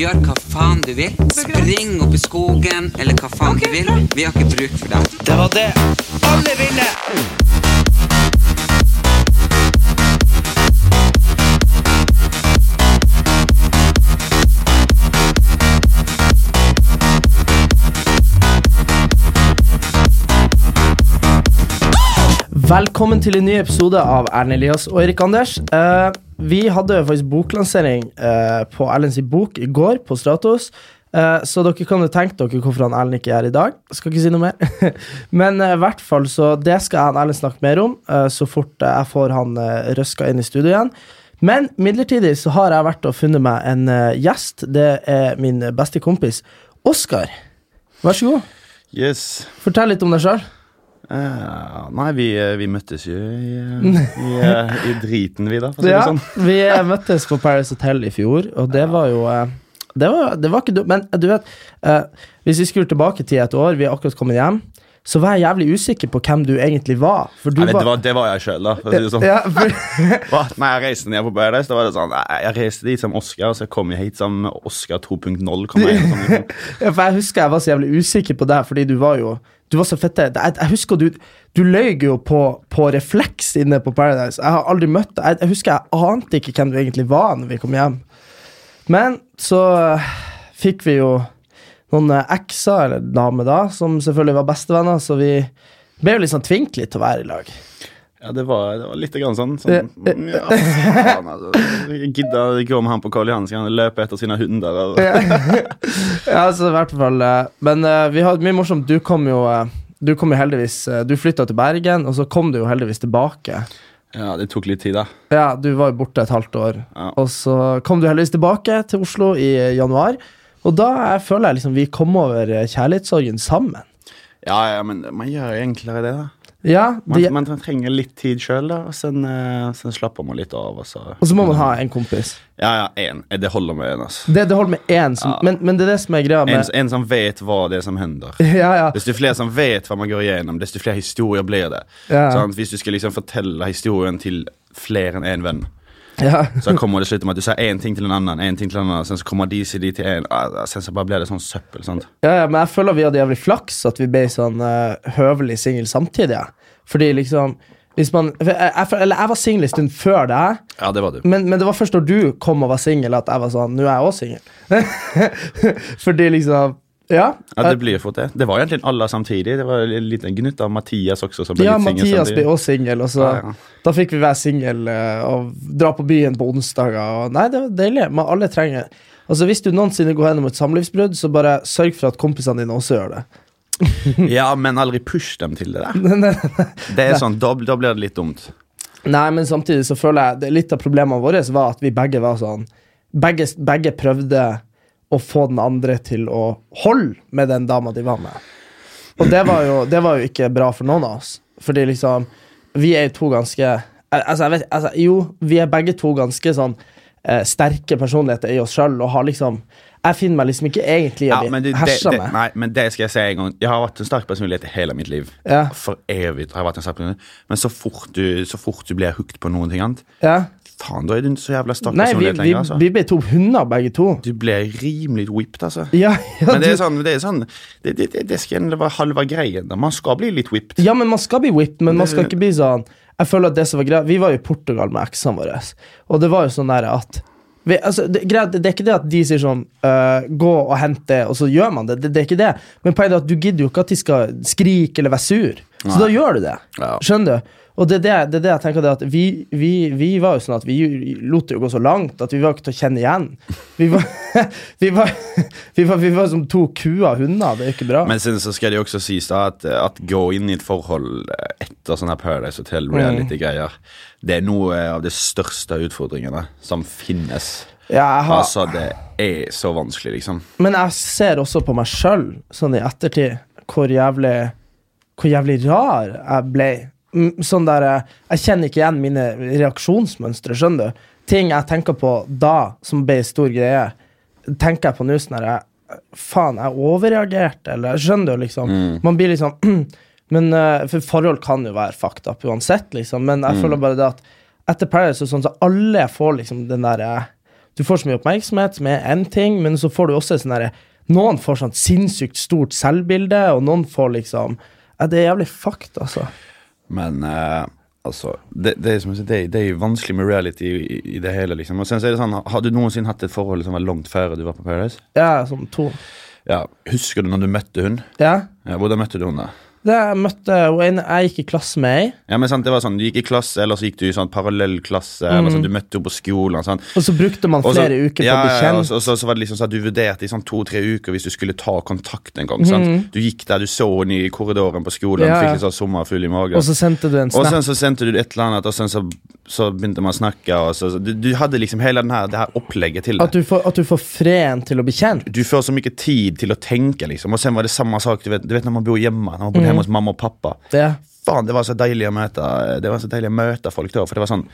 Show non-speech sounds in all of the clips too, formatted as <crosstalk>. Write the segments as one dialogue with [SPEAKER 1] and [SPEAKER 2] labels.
[SPEAKER 1] Gjør hva faen du vil. Spring opp i skogen, eller hva faen du vil. Vi har ikke bruk for deg.
[SPEAKER 2] Det var det alle ville!
[SPEAKER 3] Velkommen til en ny episode av Erlend Elias og Erik Anders. Eh, vi hadde faktisk boklansering eh, på Erlends bok i går på Stratos. Eh, så dere kan jo tenke dere hvorfor han Erlend ikke er her i dag. Skal ikke si noe mer. <laughs> Men eh, i hvert fall, så det skal han Erlend snakke mer om eh, så fort jeg får han røska inn i studio igjen. Men midlertidig så har jeg vært og funnet meg en gjest. Det er min beste kompis Oskar. Vær så god.
[SPEAKER 4] Yes.
[SPEAKER 3] Fortell litt om deg sjøl.
[SPEAKER 4] Eh, nei, vi, eh, vi møttes jo i, eh, i, i driten, vi, da,
[SPEAKER 3] Ja,
[SPEAKER 4] sånn. <laughs>
[SPEAKER 3] vi møttes på Paris Hotel i fjor, og det var jo det var, det var ikke dumt. Men du vet, uh, hvis vi skulle tilbake til et år, vi er akkurat kommet hjem, så var jeg jævlig usikker på hvem du egentlig var. Du
[SPEAKER 4] Nei, det, var, det var jeg sjøl, da. For å si det sånn.
[SPEAKER 3] ja, for? <laughs>
[SPEAKER 4] Nei, jeg reiste ned på Paradise. Da var det sånn Jeg reiste dit som Oscar, så jeg kom jo hit som Oscar 2.0. kom jeg inn som liksom. <laughs>
[SPEAKER 3] ja, for jeg husker jeg var så jævlig usikker på deg, fordi du var jo Du var så fette. Jeg, jeg husker du Du løy jo på, på refleks inne på Paradise. Jeg har aldri møtt deg. Jeg, jeg husker jeg ante ikke hvem du egentlig var når vi kom hjem. Men så fikk vi jo noen ekser, eller damer da, som selvfølgelig var bestevenner, så vi ble jo liksom tvunget litt til å være i lag.
[SPEAKER 4] Ja, det var, det var litt grann sånn. sånn mm, ja, <laughs> faen, altså. Jeg gidda ikke med han på Karl Johan, skal løpe etter sine hunder. Og,
[SPEAKER 3] Ja, <laughs> så i hvert fall eh, Men uh, vi hadde mye morsomt. Du kom jo eh, Du kom jo heldigvis Du flytta til Bergen, og så kom du jo heldigvis tilbake.
[SPEAKER 4] ja, det tok litt tid, da.
[SPEAKER 3] Ja, du var jo borte et halvt år.
[SPEAKER 4] Ja.
[SPEAKER 3] Og så kom du heldigvis tilbake til Oslo i januar. Og da jeg føler jeg liksom vi kom over kjærlighetssorgen sammen.
[SPEAKER 4] Ja, ja, men man gjør jo enklere det, da.
[SPEAKER 3] Ja,
[SPEAKER 4] Man,
[SPEAKER 3] de,
[SPEAKER 4] man trenger litt tid sjøl, og sen, uh, sen slapper man litt av. Og så,
[SPEAKER 3] og så må man ha en kompis.
[SPEAKER 4] Ja, ja, en. Det holder med én. Altså.
[SPEAKER 3] Det, det holder med én,
[SPEAKER 4] Ja.
[SPEAKER 3] men, men det er det som er greia
[SPEAKER 4] En,
[SPEAKER 3] med
[SPEAKER 4] en som vet hva det er som hender. <laughs>
[SPEAKER 3] Ja, ja.
[SPEAKER 4] Desto flere som vet hva man går igjennom, desto flere historier blir det.
[SPEAKER 3] Ja.
[SPEAKER 4] Sånn, Hvis du skal liksom fortelle historien til flere enn én venn,
[SPEAKER 3] ja.
[SPEAKER 4] så kommer det slutt med at du sier én ting til en annen, en ting til en annen, sen så kommer de sier de til en, ah, sen så bare blir det sånn søppel. sant?
[SPEAKER 3] Ja, ja, men jeg føler vi hadde jævlig flaks at vi ble sånn uh, høvelig singel samtidig. ja. Fordi liksom hvis man, jeg, jeg, eller jeg var singel en stund før deg,
[SPEAKER 4] Ja, det var du.
[SPEAKER 3] men, men det var først når du kom og var singel, at jeg var sånn Nå er jeg også singel. <laughs> Fordi liksom Ja.
[SPEAKER 4] Ja, det blir jo fort det. Det var egentlig alle samtidig. Det var en liten gnutt av Mathias også. som ble
[SPEAKER 3] ja,
[SPEAKER 4] litt singel
[SPEAKER 3] Mathias ble også singel,
[SPEAKER 4] Ja, ja.
[SPEAKER 3] da fikk vi være singel eh, og dra på byen på onsdager. Og, nei, det var deilig. Men alle trenger Altså Hvis du noensinne går gjennom et samlivsbrudd, så bare sørg for at kompisene dine også gjør det. <laughs>
[SPEAKER 4] Ja, men aldri push dem til det <laughs> der. Det er sånn, da, da blir det litt dumt.
[SPEAKER 3] Nei, men samtidig så føler jeg Litt av problemene våre var at vi begge var sånn Begge, begge prøvde å få den andre til å holde med den dama de var med. Og det var jo, det var jo ikke bra for noen av oss. Fordi liksom Vi er jo to ganske Altså, vet altså, Jo, vi er begge to ganske sånn eh, sterke personligheter i oss sjøl og har liksom Jeg finner meg liksom ikke egentlig i å bli hersa med.
[SPEAKER 4] nei, men det skal jeg si en gang. Jeg har vært en sterk personlighet i hele mitt liv.
[SPEAKER 3] Ja.
[SPEAKER 4] For evig har jeg vært en sterk personlighet. Men så fort du, så fort du blir hooked på noen ting annet,
[SPEAKER 3] Ja.
[SPEAKER 4] Faen, da er du så jævla sterk
[SPEAKER 3] Nei, vi,
[SPEAKER 4] personlighet
[SPEAKER 3] vi,
[SPEAKER 4] lenger. altså.
[SPEAKER 3] vi ble to hunder, begge to.
[SPEAKER 4] Du ble rimelig whipped, altså.
[SPEAKER 3] Ja, ja,
[SPEAKER 4] Men det er sånn, det, er sånn det, det, det, det skal være halve greien. da. Man skal bli litt whipped.
[SPEAKER 3] Ja, men man skal bli whipped, men man skal ikke bli sånn Jeg føler at det som var greit Vi var jo i Portugal med eksene våre, og det var jo sånn der at vi, altså, det, greit, det er ikke det at de sier sånn uh, Gå og hent det, og så gjør man det. det. Det er ikke det. Men poenget er at du gidder jo ikke at de skal skrike eller være sur. Så
[SPEAKER 4] Nei.
[SPEAKER 3] da gjør du det.
[SPEAKER 4] Ja.
[SPEAKER 3] Skjønner du? Og det er det, det, er det jeg tenker det at vi, vi, vi var jo sånn at vi lot det jo gå så langt at vi var ikke til å kjenne igjen. Vi var, <laughs> vi var, <laughs> vi var, vi var som to kuer hunder. Det er ikke bra.
[SPEAKER 4] Men sen så skal det jo også sies da at, at gå inn i et forhold etter sånne Paradise Hotel reality-greier, det er noe av de største utfordringene som finnes.
[SPEAKER 3] Ja, har,
[SPEAKER 4] Altså, det er så vanskelig, liksom.
[SPEAKER 3] Men jeg ser også på meg sjøl, sånn i ettertid, hvor jævlig Hvor jævlig rar jeg ble. Mm, Sånn der eh, Jeg kjenner ikke igjen mine reaksjonsmønstre, skjønner du? Ting jeg tenker på da, som ble stor greie, tenker jeg på nå sånn jeg Faen, jeg overreagerte, eller Skjønner du, liksom? Man blir liksom <clears throat> Men eh, For forhold kan jo være fucked up uansett, liksom, men jeg føler bare det at etter Paradise og sånn, så alle får liksom den derre Du får så mye oppmerksomhet, som er én ting, men så får du også sånn derre Noen får sånn sinnssykt stort selvbilde, og noen får liksom ja, Det er jævlig fucked, altså.
[SPEAKER 4] Men uh, altså det, det, er som det, det er jo vanskelig med reality i, i det hele, liksom. Og sen så er det sånn, Har du noensinne hatt et forhold som var langt før du var på Paradise?
[SPEAKER 3] Ja, sånn to.
[SPEAKER 4] Ja, Husker du når du møtte hun?
[SPEAKER 3] Ja.
[SPEAKER 4] Ja, hvordan møtte du hun da?
[SPEAKER 3] Det jeg møtte hun jeg gikk i klasse med ei,
[SPEAKER 4] Ja, men sant, det var sånn, Du gikk i klasse, eller så gikk du i sånn parallellklasse. Mm. sånn, Du møtte henne på skolen. Sånn.
[SPEAKER 3] og så brukte man
[SPEAKER 4] flere så-
[SPEAKER 3] flere uker på
[SPEAKER 4] ja,
[SPEAKER 3] å bli
[SPEAKER 4] kjent. ja, og så, og så, så var det liksom sånn at Du vurderte i sånn to-tre uker hvis du skulle ta kontakt en gang. sant? Du gikk der, du så henne i korridoren på skolen.
[SPEAKER 3] Ja,
[SPEAKER 4] fikk litt sånn sommerfugl i magen.
[SPEAKER 3] Og så sendte du en
[SPEAKER 4] Og sen så sendte du et eller annet, og sen så, så begynte man å snakke. Og så, du, du hadde liksom hele denne, det her opplegget til
[SPEAKER 3] At
[SPEAKER 4] det.
[SPEAKER 3] du, får, at du får freden til å bli kjent.
[SPEAKER 4] Du får så mye tid til å tenke, liksom. Og sen var det samme sak du vet, du vet når man bor hjemme. Når man bodde hjemme hos mamma og pappa.
[SPEAKER 3] Det.
[SPEAKER 4] Faen, det var så deilig å møte Det var så deilig å møte folk da. For det var sånn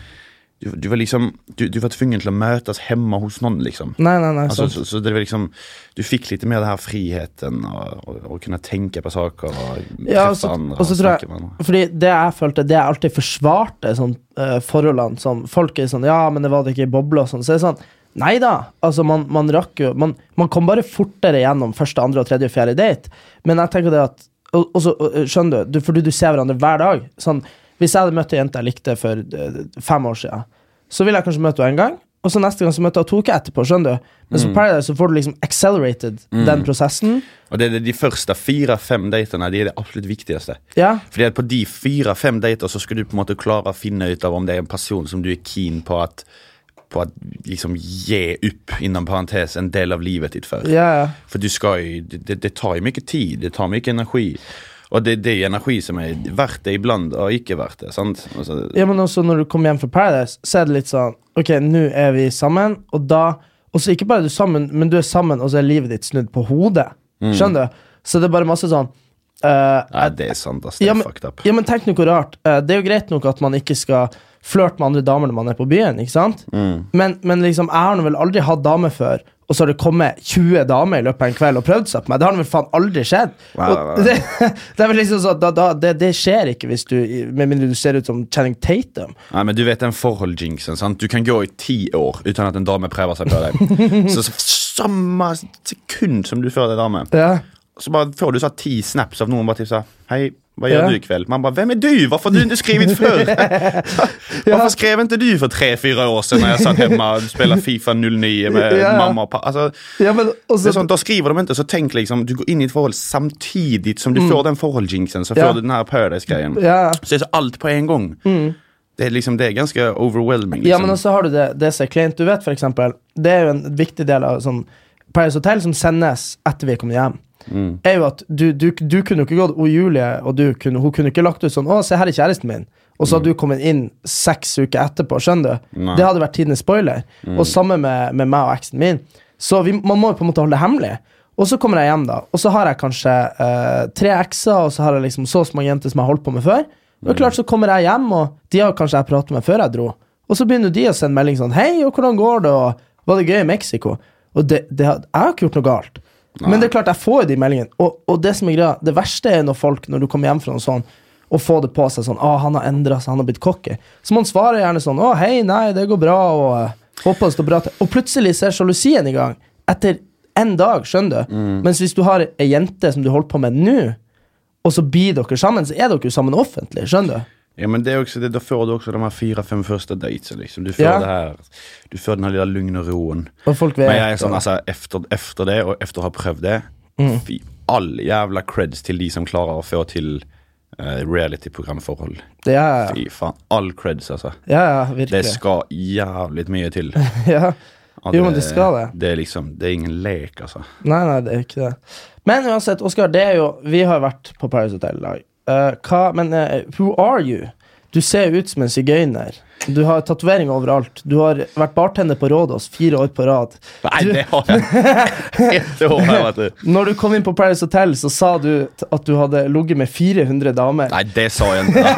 [SPEAKER 4] Du, du var liksom du, du var tvungen til å møtes hjemme hos noen, liksom.
[SPEAKER 3] Nei, nei, nei.
[SPEAKER 4] Altså, så, så det var liksom Du fikk litt mer det her friheten og kunne tenke på saker og treffe
[SPEAKER 3] Ja, og så,
[SPEAKER 4] andre.
[SPEAKER 3] og så tror jeg
[SPEAKER 4] andre.
[SPEAKER 3] Fordi det jeg følte, det jeg alltid forsvarte sånn, uh, forholdene som folk er sånn Ja, men det var det ikke i bobla og sånn. Så er det sånn Nei da. Altså, man, man rakk jo man, man kom bare fortere gjennom første, andre, og tredje og fjerde date. Men jeg tenker det at Og, og så skjønner du, du, fordi du ser hverandre hver dag. Sånn, hvis jeg hadde møtt ei jente jeg likte for eh, fem år siden, så ville jeg kanskje møte henne en gang. Og så neste gang så møtte jeg to uker etterpå. skjønner du Men så Paradise så får du liksom accelerated den prosessen.
[SPEAKER 4] Og det er de første fire-fem datene de er det absolutt viktigste.
[SPEAKER 3] Ja,
[SPEAKER 4] Fordi at På de fire-fem dater så skal du på en måte klare å finne ut av om det er en person som du er keen på at På å liksom gi opp, innan parentes, en del av livet ditt
[SPEAKER 3] før. Yeah.
[SPEAKER 4] For du skal jo det, det tar jo mye tid, det tar mye energi. Og det, det er energi som er verdt det iblant, og ikke verdt det. sant? Altså,
[SPEAKER 3] Ja, men også når du kommer hjem fra Paradise, så er det litt sånn Ok, nå er vi sammen, og da Og så ikke bare er du sammen, men du er sammen, og så er livet ditt snudd på hodet. Skjønner du? Så det er bare masse sånn eh,
[SPEAKER 4] Nei, det er sant, ass. Det
[SPEAKER 3] ja,
[SPEAKER 4] er
[SPEAKER 3] men,
[SPEAKER 4] fucked up.
[SPEAKER 3] ja, men tenk noe rart. Uh, det er jo greit nok at man ikke skal flørte med andre damer når man er på byen, ikke sant?
[SPEAKER 4] Mm.
[SPEAKER 3] Men, men liksom, jeg har vel aldri hatt dame før, og så har det kommet 20 damer i løpet av en kveld og prøvd seg på meg. Det har vel faen aldri skjedd. Wow,
[SPEAKER 4] nei.
[SPEAKER 3] Det, <laughs> det er vel liksom sånn, da, da, det, det skjer ikke hvis du Med mindre du ser ut som Channing Tatum.
[SPEAKER 4] Nei, men du vet den forhold-jinxen. sant? Du kan gå i ti år uten at en dame prøver seg på deg. <laughs> så, så samme sekund som du fører deg dame,
[SPEAKER 3] Ja.
[SPEAKER 4] Så bare får du så ti snaps av noen bare tipser Hei, hva
[SPEAKER 3] Ja.
[SPEAKER 4] gjør du i kveld? Man bare Hvem er du? Hvorfor har du ikke skrevet <laughs> før? Hvorfor skrev ikke du for tre-fire år siden når jeg satt hjemme og spilte Fifa 09 med <laughs>
[SPEAKER 3] Ja.
[SPEAKER 4] mamma og pappa? Altså,
[SPEAKER 3] Ja, men
[SPEAKER 4] er sånn, skriver de ikke, så tenk liksom Du går inn i et forhold samtidig som du får den forhold-jinxen. Så
[SPEAKER 3] Mm. Ja.
[SPEAKER 4] får du den her Paradise-greien.
[SPEAKER 3] ja.
[SPEAKER 4] Så det så alt på en gang. Det er liksom, det er ganske overwhelming. Liksom.
[SPEAKER 3] ja, men også har du det, det som kleint. Du vet for eksempel, det er jo en viktig del av sånn Paradise Hotel som sendes etter vi er kommet hjem.
[SPEAKER 4] Mm.
[SPEAKER 3] Er jo at du, du, du kunne jo ikke gått Og Julie og du kunne, hun kunne ikke lagt ut sånn 'Å, se her er kjæresten min', og så hadde du kommet inn seks uker etterpå. Skjønner du?
[SPEAKER 4] Mm. Nei. Mm.
[SPEAKER 3] Det hadde vært tidenes spoiler. Og samme med, med meg og eksen min. Så vi, man må jo på en måte holde det hemmelig. Og så kommer jeg hjem, da, og så har jeg kanskje eh, tre ekser, og så har jeg liksom så mange jenter som jeg har holdt på med før. Og klart så kommer jeg hjem, og de har kanskje jeg pratet med før jeg dro. Og så begynner de å sende melding sånn 'Hei, og hvordan går det?' og 'Var det gøy i Mexico?' Og det, det, jeg har ikke gjort noe galt. Men det er klart, jeg får jo de meldingene. Og, og det som er greia, det verste er når folk, når du kommer hjem fra noe sånn, og får det på seg sånn 'Å, han har endra seg, han har blitt cocky'. Så man svarer gjerne sånn 'Å, hei, nei, det går bra', og eh, 'Håper det står bra til'. Og plutselig ser sjalusien i gang. Etter en dag, skjønner du. Mens hvis du har ei jente som du holder på med nå, og så blir dere sammen, så er dere jo sammen offentlig. Skjønner du?
[SPEAKER 4] Ja, men det er også det, Da får du også de her fire-fem første dates. Liksom. Du får
[SPEAKER 3] Ja.
[SPEAKER 4] det her Du får den her lille lugn og roen.
[SPEAKER 3] Og folk vet
[SPEAKER 4] Men jeg er sånn, altså, efter, efter det, og efter å ha prøvd det
[SPEAKER 3] Mm.
[SPEAKER 4] Fy, All jævla creds til de som klarer å få til uh, reality-programforhold.
[SPEAKER 3] det er,
[SPEAKER 4] Fy faen. All creds, altså.
[SPEAKER 3] Ja, ja,
[SPEAKER 4] Det skal jævlig mye til. <laughs>
[SPEAKER 3] Ja. Jo, men det skal det.
[SPEAKER 4] Det er liksom Det er ingen lek, altså.
[SPEAKER 3] Nei, nei, det er ikke det. Men uansett, Oskar, det er jo Vi har vært på Paris Hotel i lag. Eh, hva Men uh, who are you? Du ser ut som en sigøyner. Du har tatoveringer overalt. Du har vært bartender på Rådås fire år på rad.
[SPEAKER 4] Nei,
[SPEAKER 3] Du-
[SPEAKER 4] det har jeg. Det har jeg vært det. <laughs>
[SPEAKER 3] Når du kom inn på Paris Hotel, så sa du at du hadde ligget med 400 damer.
[SPEAKER 4] Nei, det sa jeg ikke.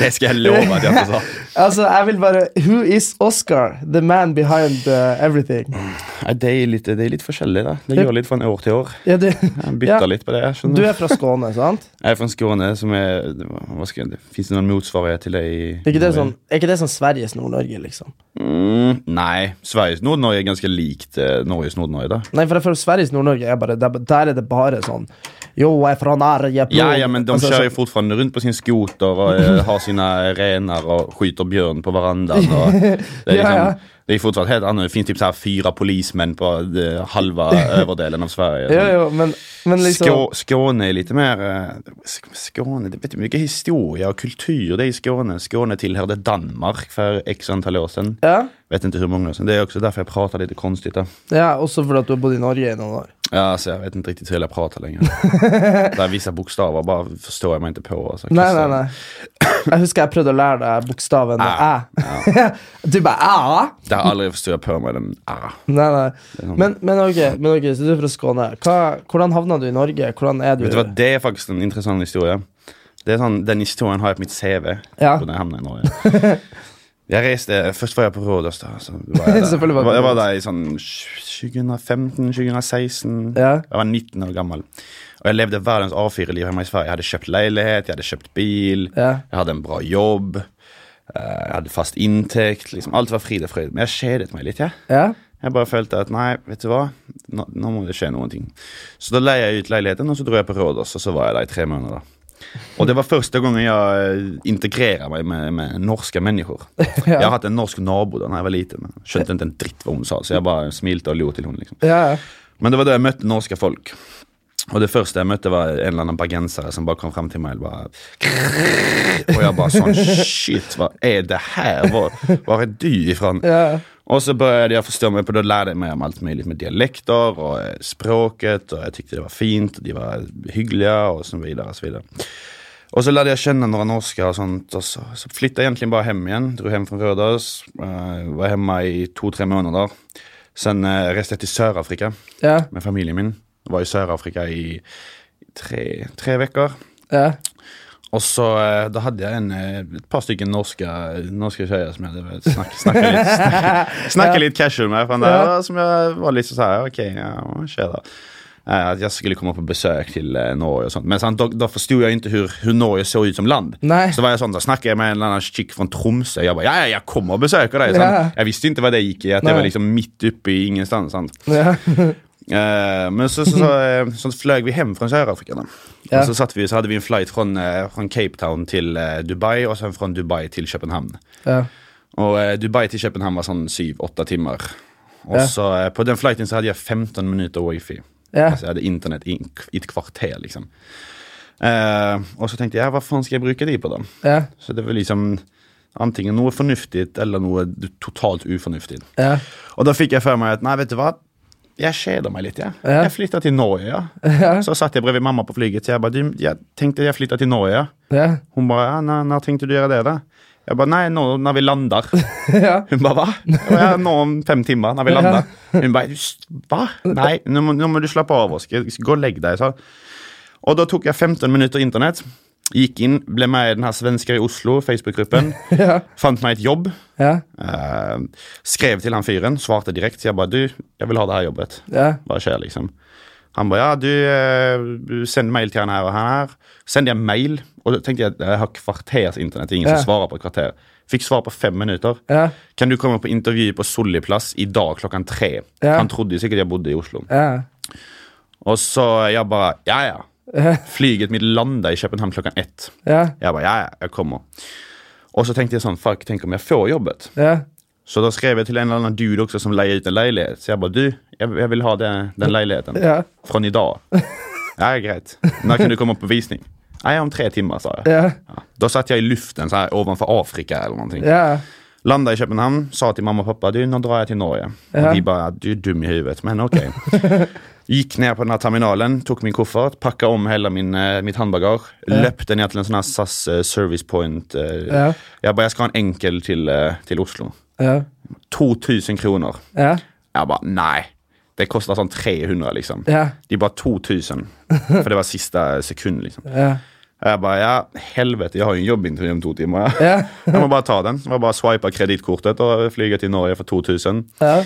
[SPEAKER 4] Det skal jeg love at jeg ikke sa. <laughs>
[SPEAKER 3] Altså, jeg vil bare Who is Oscar? The man behind uh, everything.
[SPEAKER 4] Nei, det er litt, det er litt forskjellig, da. Det gjør litt fra år til år.
[SPEAKER 3] Ja, det...
[SPEAKER 4] Jeg bytter
[SPEAKER 3] Ja.
[SPEAKER 4] litt på det. jeg
[SPEAKER 3] du er fra Skåne, sant?
[SPEAKER 4] Jeg er fra Skåne, som er hva skal jeg, Fins det noen motsvarighet til det i
[SPEAKER 3] Er ikke det sånn, er ikke det sånn Sveriges Nord-Norge, liksom?
[SPEAKER 4] Mm, nei. Sveriges Nord-Norge er ganske likt eh, Norges Nord-Norge, da.
[SPEAKER 3] Nei, for jeg føler Sveriges Nord-Norge er bare Der, der er det bare sånn Jo, jeg er fra Norge.
[SPEAKER 4] Ja, ja, men de
[SPEAKER 3] Altså,
[SPEAKER 4] kjører jo fortfarande rundt på sin skoter og eh, har sine rener og skyter bjørn på verandaen. Og <laughs> det, er
[SPEAKER 3] Ja,
[SPEAKER 4] liksom,
[SPEAKER 3] ja.
[SPEAKER 4] Det er fortsatt helt annet. Det finnes typ så her fire polismenn på det halve <laughs> øverdelen av Sverige.
[SPEAKER 3] Ja, ja, men, men liksom
[SPEAKER 4] Skå, Skåne er litt mer eh, Skåne, det vet du mye historie og kultur det er i Skåne. Skåne tilhørte Danmark for x antall år siden.
[SPEAKER 3] Ja,
[SPEAKER 4] Vet ikke hvor mange år siden. Det er også derfor jeg prater litt konstig. da
[SPEAKER 3] ja også fordi du har bodd i Norge i noen år.
[SPEAKER 4] Ja, altså, Jeg vet ikke riktig til jeg prater lenger. <laughs> Det er visse bokstaver bare forstår jeg meg ikke på. Altså.
[SPEAKER 3] Nei, nei, nei. Jeg husker jeg prøvde å lære deg bokstaven æ. <laughs> Du bare æ?
[SPEAKER 4] Det har aldri forstått på meg den ah.
[SPEAKER 3] Nei, nei.
[SPEAKER 4] sånn.
[SPEAKER 3] Men, men, ok, men ok, så du er fra Skåne. Hva, hvordan havna du i Norge? Hvordan er du?
[SPEAKER 4] Vet du hva, Det er faktisk en interessant historie. Det er sånn, Den historien har jeg på mitt CV.
[SPEAKER 3] Ja.
[SPEAKER 4] Hvordan jeg havnet i Norge <laughs> Jeg reiste, Først var jeg på Rådås. da så var jeg, <laughs> der.
[SPEAKER 3] Var
[SPEAKER 4] jeg var der i sånn 2015-2016.
[SPEAKER 3] Ja.
[SPEAKER 4] Jeg var 19 år gammel. Og jeg levde verdens A4-liv hjemme i Sverige. Jeg hadde kjøpt leilighet, jeg hadde kjøpt bil,
[SPEAKER 3] Ja.
[SPEAKER 4] jeg hadde en bra jobb. eh, Jeg hadde fast inntekt. liksom Alt var frid og frøyd. Men jeg kjedet meg litt. jeg
[SPEAKER 3] Ja?
[SPEAKER 4] Jeg bare følte at nei, vet du hva, nå, nå må det skje noen ting. Så da leide jeg ut leiligheten, og så dro jeg på Rådås, og så var jeg der i tre måneder. Og det var første gangen jeg eh, integrerer meg med, med norske mennesker. <laughs> Jeg har hatt en norsk nabo da jeg var liten. men Skjønte ikke en dritt hva hun sa, så jeg bare smilte og lo til henne. liksom. Men det var da jeg møtte norske folk. Og det første jeg møtte, var en eller annen bergenser som bare kom frem til meg og bare Og jeg bare sånn Shit, hva er det her? Hvor, hvor er du ifra?
[SPEAKER 3] Ja.
[SPEAKER 4] Og så begynte jeg å forstå meg på det, da lærte jeg meg om alt mulig med dialekter og eh, språket, og jeg tykte det var fint, og de var hyggelige, og så videre. Og så videre. Og så lærte jeg kjenne noen norske, og sånt, og så, så flytta jeg egentlig bare hjem igjen. Dro hjem fra Rødås. eh, var hjemme i to-tre måneder. Sen uh, reiste jeg til Sør-Afrika
[SPEAKER 3] Ja.
[SPEAKER 4] med familien min. Var i Sør-Afrika i tre, tre uker.
[SPEAKER 3] ja.
[SPEAKER 4] Og så eh, da hadde jeg en, eh, et par stykker norske, norske skjøyer som jeg hadde snakket, snakke litt, <laughs> snakke, snakke litt casual med. Fra der,
[SPEAKER 3] Ja.
[SPEAKER 4] Som jeg var litt sånn her, ok, ja, hva skjer da? Eh, At jeg skulle komme på besøk til Norge og sånt. Men sant, da, da forstod jeg ikke hur, hur Norge så ut som land.
[SPEAKER 3] Nei.
[SPEAKER 4] Så var jeg sånn, da snakket jeg med en eller annen chick fra Tromsø. Jeg bare, ja, ja, jeg kommer og besøker deg. Sant?
[SPEAKER 3] Ja.
[SPEAKER 4] Jeg visste ikke hva det gikk i. At det
[SPEAKER 3] Nei.
[SPEAKER 4] var liksom midt oppe i ingenstans. Sant?
[SPEAKER 3] ja. <laughs>
[SPEAKER 4] Eh, men så, så, så, eh, så fløy vi hjem fra Sør-Afrika.
[SPEAKER 3] Ja.
[SPEAKER 4] Så, satt vi, så hadde vi en flight från, fra Cape Town til eh, Dubai og så fra Dubai til København.
[SPEAKER 3] ja.
[SPEAKER 4] Og eh, Dubai til København var sånn 7-8 timer. Og
[SPEAKER 3] Ja.
[SPEAKER 4] så eh, på den flighten så hadde jeg 15 minutter wifi.
[SPEAKER 3] Ja.
[SPEAKER 4] Altså, jeg hadde internett i, i et kvarter liksom. Uh, og så tenkte jeg hva faen skal jeg bruke de på da?
[SPEAKER 3] ja.
[SPEAKER 4] Så det var liksom antingen noe fornuftigt eller noe totalt ufornuftigt.
[SPEAKER 3] ja.
[SPEAKER 4] Og da fikk jeg for meg at nei, vet du hva, jeg kjeda meg litt. Jeg,
[SPEAKER 3] Ja.
[SPEAKER 4] jeg flytta til Norge. Ja.
[SPEAKER 3] Ja.
[SPEAKER 4] Så satt jeg bredvid mamma på flyget. Så jeg bare, jeg tenkte jeg flytta til Norge. Ja.
[SPEAKER 3] ja.
[SPEAKER 4] Hun bare ja, når, når tenkte du gjøre det? da? Jeg bare nei, nå når vi lander. <laughs>
[SPEAKER 3] ja.
[SPEAKER 4] Hun bare hva? Jeg nå om fem timer når vi lander. Hun bare hva? Nei, nå må, nå må du slappe av. Oskar. Gå og legg deg. Så. Og da tok jeg 15 minutter internett. Gikk inn, ble med i den her Svensker i Oslo, Facebook-gruppen. <laughs>
[SPEAKER 3] Ja.
[SPEAKER 4] Fant meg et jobb.
[SPEAKER 3] Ja.
[SPEAKER 4] Eh, skrev til han fyren, svarte direkte. Jeg bare du, jeg vil ha det her jobbet.
[SPEAKER 3] Ja.
[SPEAKER 4] Hva skjer, liksom? Han bare ja, du, eh, send mail til han her og han her. Sendte jeg mail, og da tenkte jeg jeg har kvarters internett. Ingen som svarer på kvarter. Fikk svar på fem minutter.
[SPEAKER 3] Ja.
[SPEAKER 4] Kan du komme på intervju på Solli plass i dag klokken tre? Han trodde sikkert jeg bodde i Oslo.
[SPEAKER 3] Ja.
[SPEAKER 4] Og så jeg bare ja, ja. <laughs> Flyget mitt landa i København klokken ett.
[SPEAKER 3] Ja.
[SPEAKER 4] Jeg bare ja, ja, jeg kommer. Og så tenkte jeg sånn, fuck, tenk om jeg får jobbet.
[SPEAKER 3] Ja.
[SPEAKER 4] Så da skrev jeg til en eller annen dude også som leier ut en leilighet. Så jeg bare, du, jeg, jeg vil ha det, den leiligheten.
[SPEAKER 3] Ja.
[SPEAKER 4] Fra i dag. Ja, greit. Når kan du komme på visning? Nei, om tre timer, sa jeg.
[SPEAKER 3] Ja.
[SPEAKER 4] Ja. Da satt jeg i luften så her, overfor Afrika eller noe.
[SPEAKER 3] Ja.
[SPEAKER 4] Landa i København, sa til mamma og pappa du, nå drar jeg til Norge. Og de bare du er dum i huvudet, men ok. <laughs> Gikk ned på den her terminalen, tok min koffert, pakka om hele min, eh, mitt håndbagasje. Løpte ned til en sånn her SAS eh, Service Point. eh,
[SPEAKER 3] Ja.
[SPEAKER 4] Jeg bare, jeg skal ha en enkel til, til Oslo.
[SPEAKER 3] Ja.
[SPEAKER 4] 2000 kroner.
[SPEAKER 3] Ja.
[SPEAKER 4] Jeg bare nei. Det koster sånn 300, liksom.
[SPEAKER 3] Ja.
[SPEAKER 4] De bare 2000. For det var siste sekund, liksom.
[SPEAKER 3] Ja.
[SPEAKER 4] Jeg bare ja, helvete, jeg har jo en jobbintervju om to timer. Ja.
[SPEAKER 3] Ja. <laughs>
[SPEAKER 4] Jeg må bare ta den. Jeg må bare swipe kredittkortet og flyge til Norge for 2000.
[SPEAKER 3] Ja.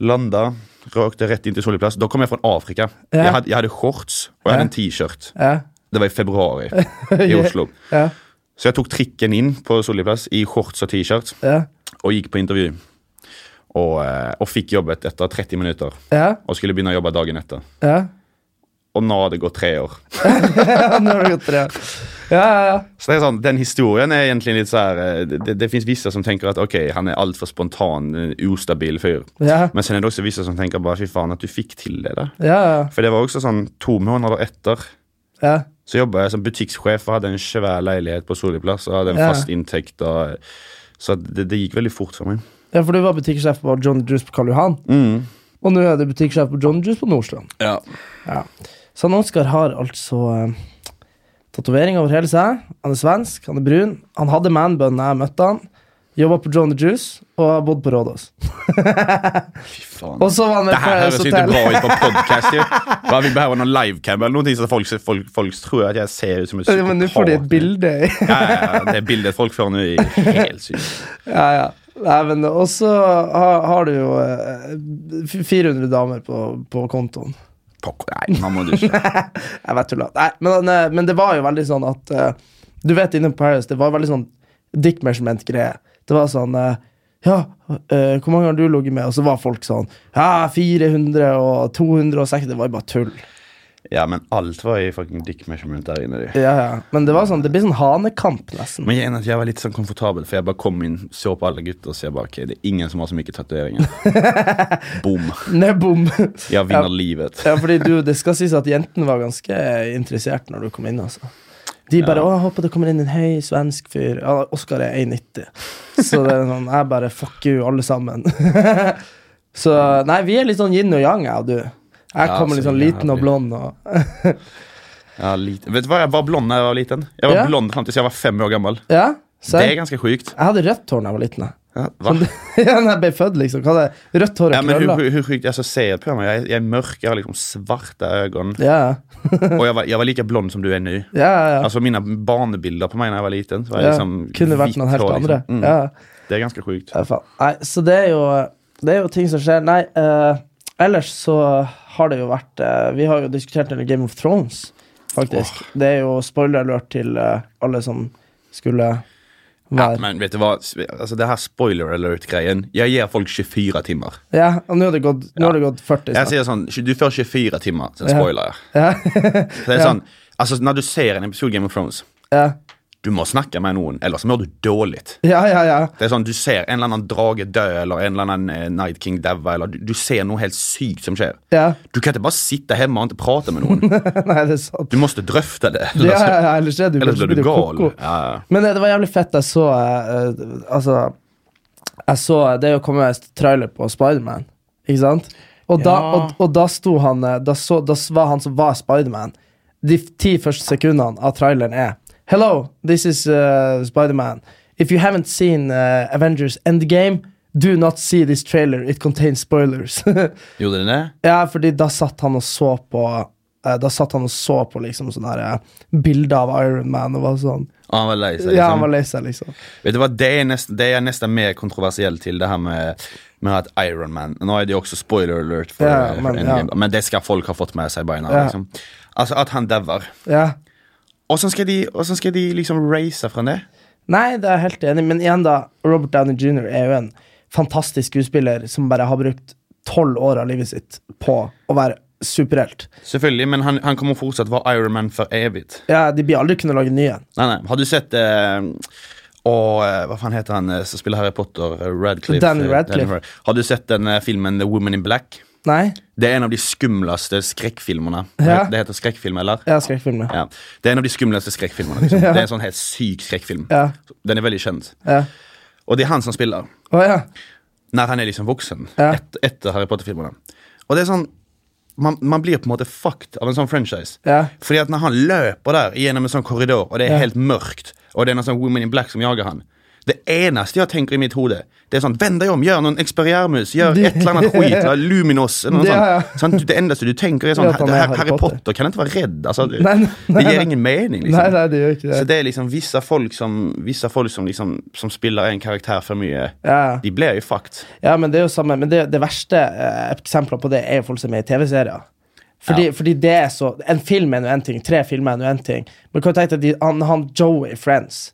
[SPEAKER 4] Landa, røkte rett inn til Soljeplass Da kom jeg fra Afrika.
[SPEAKER 3] Ja.
[SPEAKER 4] Jeg, hadde, jeg hadde shorts og jeg hadde en T-skjort.
[SPEAKER 3] Ja.
[SPEAKER 4] Det var i februar i <laughs> Oslo. Så jeg tok trikken inn på Soljeplass i shorts og T-skjort
[SPEAKER 3] Ja.
[SPEAKER 4] og gikk på intervju. Og, eh, og fikk jobbet etter 30 minutter. Og skulle begynne å jobbe dagen etter. Og nå har det gått tre år. <laughs>
[SPEAKER 3] Nå har det gått tre år. Ja, ja, ja.
[SPEAKER 4] Så det er sånn, Den historien er egentlig litt sånn eh, Det, det, fins visse som tenker at ok, han er altfor spontan, eh, ustabil fyr.
[SPEAKER 3] Ja.
[SPEAKER 4] Men så er det også visse som tenker bare fy faen at du fikk til det. da
[SPEAKER 3] Ja, ja.
[SPEAKER 4] For det var også sånn to måneder etter
[SPEAKER 3] ja.
[SPEAKER 4] så jobba jeg som butikksjef og hadde en svær leilighet på Soliplass og hadde en fast inntekt. Og, så det, det gikk veldig fort for meg.
[SPEAKER 3] ja, for du var butikksjef på John Juice på Karl Johan. Og nå er du butikksjef på John Juice på Nordstrand.
[SPEAKER 4] Ja.
[SPEAKER 3] Ja. Så han Oskar har altså tatovering over hele seg. Han er svensk, han er brun. Han hadde manbun da jeg møtte han. Jobba på John the Juice og har bodd på Rådås. <laughs>
[SPEAKER 4] Fy faen.
[SPEAKER 3] Og så var han med
[SPEAKER 4] Det her høres ikke bra ut på <laughs> podcast. Hva, Vi behøver noen livecam eller noe, så folk, folk, folk tror at jeg ser ut som en
[SPEAKER 3] Ja, Men nå får de et bilde.
[SPEAKER 4] Ja, ja, det bildet folk får nå, er helt sykt. <laughs>
[SPEAKER 3] ja, ja. Nei, men Og så har, har du jo eh, 400 damer på, på kontoen.
[SPEAKER 4] Pokker, Nei, nå må du <laughs> ikke.
[SPEAKER 3] Jeg tulla. Men, eh, men det var jo veldig sånn at eh, Du vet, inne på Paris, det var veldig sånn dick measurement-greie. Det var sånn eh, Ja, hvor mange har du ligget med? Og så var folk sånn Ja, 400 og 260. Det var jo bare tull.
[SPEAKER 4] Ja, men alt var i fucking dick measurement der inne. de.
[SPEAKER 3] Ja, ja. Men det var sånn Det blir sånn hanekamp, nesten.
[SPEAKER 4] Men jeg, jeg var litt sånn komfortabel, for jeg bare kom inn, så på alle gutter og så jeg bare, ok, det er ingen som har så mye tatoveringer. <laughs> Boom.
[SPEAKER 3] Nebom.
[SPEAKER 4] Jeg vinner
[SPEAKER 3] Ja.
[SPEAKER 4] livet.
[SPEAKER 3] Ja, fordi du, det skal sies at jentene var ganske interessert når du kom inn, altså. De bare 'Å, jeg håper det kommer inn en høy svensk fyr'. Ja, Oskar er 1,90. Så det er sånn Jeg bare 'fuck you, alle sammen'. <laughs> så nei, vi er litt sånn yin og yang, jeg og du. Jeg
[SPEAKER 4] Ja,
[SPEAKER 3] kommer litt sånn liten og blond og <laughs>
[SPEAKER 4] Ja, liten. Vet du hva, jeg var blond da jeg var liten. Jeg var
[SPEAKER 3] Ja.
[SPEAKER 4] blond fram til jeg var fem år gammel.
[SPEAKER 3] Ja, så
[SPEAKER 4] Det er ganske sjukt.
[SPEAKER 3] jeg hadde rødt hår da jeg var liten. jeg.
[SPEAKER 4] Ja, hva? <laughs>
[SPEAKER 3] ja, jeg ble født, liksom. Hva jeg? Rødt hår og
[SPEAKER 4] Ja, men hur,
[SPEAKER 3] krøller.
[SPEAKER 4] Hun, hun, hun, altså, ser på meg. Jeg jag är mörk, jag har liksom svarte øyne.
[SPEAKER 3] Ja,
[SPEAKER 4] og jeg var, jeg var like blond som du er nå. <laughs>
[SPEAKER 3] ja, ja. ja.
[SPEAKER 4] Mine barnebilder barnbilder på meg da jeg var liten. Var liksom
[SPEAKER 3] Kunne vært noen helt
[SPEAKER 4] hår,
[SPEAKER 3] andre.
[SPEAKER 4] liksom. Mm,
[SPEAKER 3] Ja.
[SPEAKER 4] Det er ganske sjukt.
[SPEAKER 3] Nei, så det er jo Det er jo ting som skjer. Nei, uh, ellers så har det jo vært eh, Vi har jo diskutert en Game of Thrones, faktisk. Det er jo spoiler alert til eh, alle som skulle
[SPEAKER 4] Ja, men vet du hva, altså det her spoiler-alert-greien Jeg gir folk 24 timer.
[SPEAKER 3] Ja, og nå har det gått, nå har det gått 40
[SPEAKER 4] Jag
[SPEAKER 3] Jeg
[SPEAKER 4] sier sånn du får 24 timer
[SPEAKER 3] til
[SPEAKER 4] en spoiler.
[SPEAKER 3] Ja.
[SPEAKER 4] Det er
[SPEAKER 3] Ja.
[SPEAKER 4] Altså, når när du ser en episode Game of Thrones,
[SPEAKER 3] ja.
[SPEAKER 4] Du må snakke med noen, eller så mår du dårlig.
[SPEAKER 3] ja, ja, ja.
[SPEAKER 4] Det er sånn, Du ser en eller annen drage dø, eller en eller annan eh, Night King daue, eller du, du ser noe helt sykt som skjer.
[SPEAKER 3] Ja.
[SPEAKER 4] Du kan ikke bare sitte hjemme og ikke prate med noen. <laughs>
[SPEAKER 3] Nei, det er sant.
[SPEAKER 4] Du måste drøfte det.
[SPEAKER 3] Ja, ja, ja, ellers er du,
[SPEAKER 4] Ellers blir du gal. Ja.
[SPEAKER 3] Men eh, det var jævlig fett. Jeg så eh, eh, Altså Jeg så Det er jo kommet trailer på Spiderman, ikke sant? Og da, og, og da sto han da, så, da var han som var Spiderman De ti første sekundene av traileren er Hello, this is uh, Spiderman. If you haven't seen uh, Avengers Endgame, do not see this trailer. It contains spoilers. <laughs>
[SPEAKER 4] Gjorde den det?
[SPEAKER 3] ja, fordi da satt han og så på uh, Da satt han og så på liksom sånne her, eh, bilder av Iron Man og var sånn
[SPEAKER 4] Ah, han var lei seg.
[SPEAKER 3] Ja, han
[SPEAKER 4] Liksom.
[SPEAKER 3] var lei seg, liksom.
[SPEAKER 4] Vet du hva, det er, nesten, det er nesten mer kontroversielt til det her med, med at Iron Man Nå er det jo også spoiler alert, for,
[SPEAKER 3] Ja, men,
[SPEAKER 4] Endgame,
[SPEAKER 3] ja.
[SPEAKER 4] men det skal folk ha fått med seg beina.
[SPEAKER 3] Ja.
[SPEAKER 4] Liksom. Altså at han dauer.
[SPEAKER 3] Ja.
[SPEAKER 4] Så skal, de- skal de liksom race fra det.
[SPEAKER 3] Nei, det er jeg helt enig Men igjen da, Robert Downey jr. er jo en fantastisk skuespiller som bare har brukt tolv år av livet sitt på å være superhelt.
[SPEAKER 4] Selvfølgelig, men han, han kommer fortsatt å være Iron Man for evig.
[SPEAKER 3] Ja, de blir aldri kunne lage ny en.
[SPEAKER 4] Nei, nei. Har du sett eh, og, eh, Hva faen heter han eh, som spiller Harry Potter? Eh, Radcliffe. Eh,
[SPEAKER 3] Radcliffe.
[SPEAKER 4] Har du sett den filmen The Woman in Black?
[SPEAKER 3] Nei?
[SPEAKER 4] Det er en av de skumleste skrekkfilmene.
[SPEAKER 3] Ja.
[SPEAKER 4] Det heter skrekkfilm, eller?
[SPEAKER 3] Ja, skrekkfilmer.
[SPEAKER 4] Ja. Det er en av de skumleste skrekkfilmene. Liksom. <laughs>
[SPEAKER 3] Ja.
[SPEAKER 4] Det er en sånn helt syk skrekkfilm.
[SPEAKER 3] Ja.
[SPEAKER 4] Den er veldig kjent.
[SPEAKER 3] Ja.
[SPEAKER 4] Och det er han som spiller.
[SPEAKER 3] Oh, ja.
[SPEAKER 4] När han er liksom voksen.
[SPEAKER 3] Ja.
[SPEAKER 4] Et, etter Harry Potter-filmene. Og det er sånn man, man blir på en måte fucked av en sånn franchise.
[SPEAKER 3] Ja.
[SPEAKER 4] Fordi at når han løper der gjennom en sånn korridor, og det er
[SPEAKER 3] Ja.
[SPEAKER 4] helt mørkt, og det er noen sånn Women in Black som jager han Det eneste jeg tenker i mitt hode, det er sånn Vend deg om, gjør noen eksperiermus, gjør et eller annet skit. eller Luminos eller noe
[SPEAKER 3] ja,
[SPEAKER 4] sånt. Sant? Det eneste du tenker, er sånn
[SPEAKER 3] Ja,
[SPEAKER 4] Harry,
[SPEAKER 3] Harry Potter.
[SPEAKER 4] Potter kan ikke være redd. Altså, det, <laughs>
[SPEAKER 3] Nei, nei,
[SPEAKER 4] det gir ingen mening. Liksom.
[SPEAKER 3] Nei, nei, det gjør ikke det.
[SPEAKER 4] Så det er liksom visse folk som, visse folk som, liksom, som spiller en karakter for mye,
[SPEAKER 3] Ja.
[SPEAKER 4] de blir jo fucked.
[SPEAKER 3] Ja, men det er jo samme Men det, det verste eh, eksempler på det er jo folk som er i TV-serier. Fordi,
[SPEAKER 4] Ja.
[SPEAKER 3] fordi det er så En film er nå én ting, tre filmer er nå én ting. Men kan du tenke deg han, han Joey Friends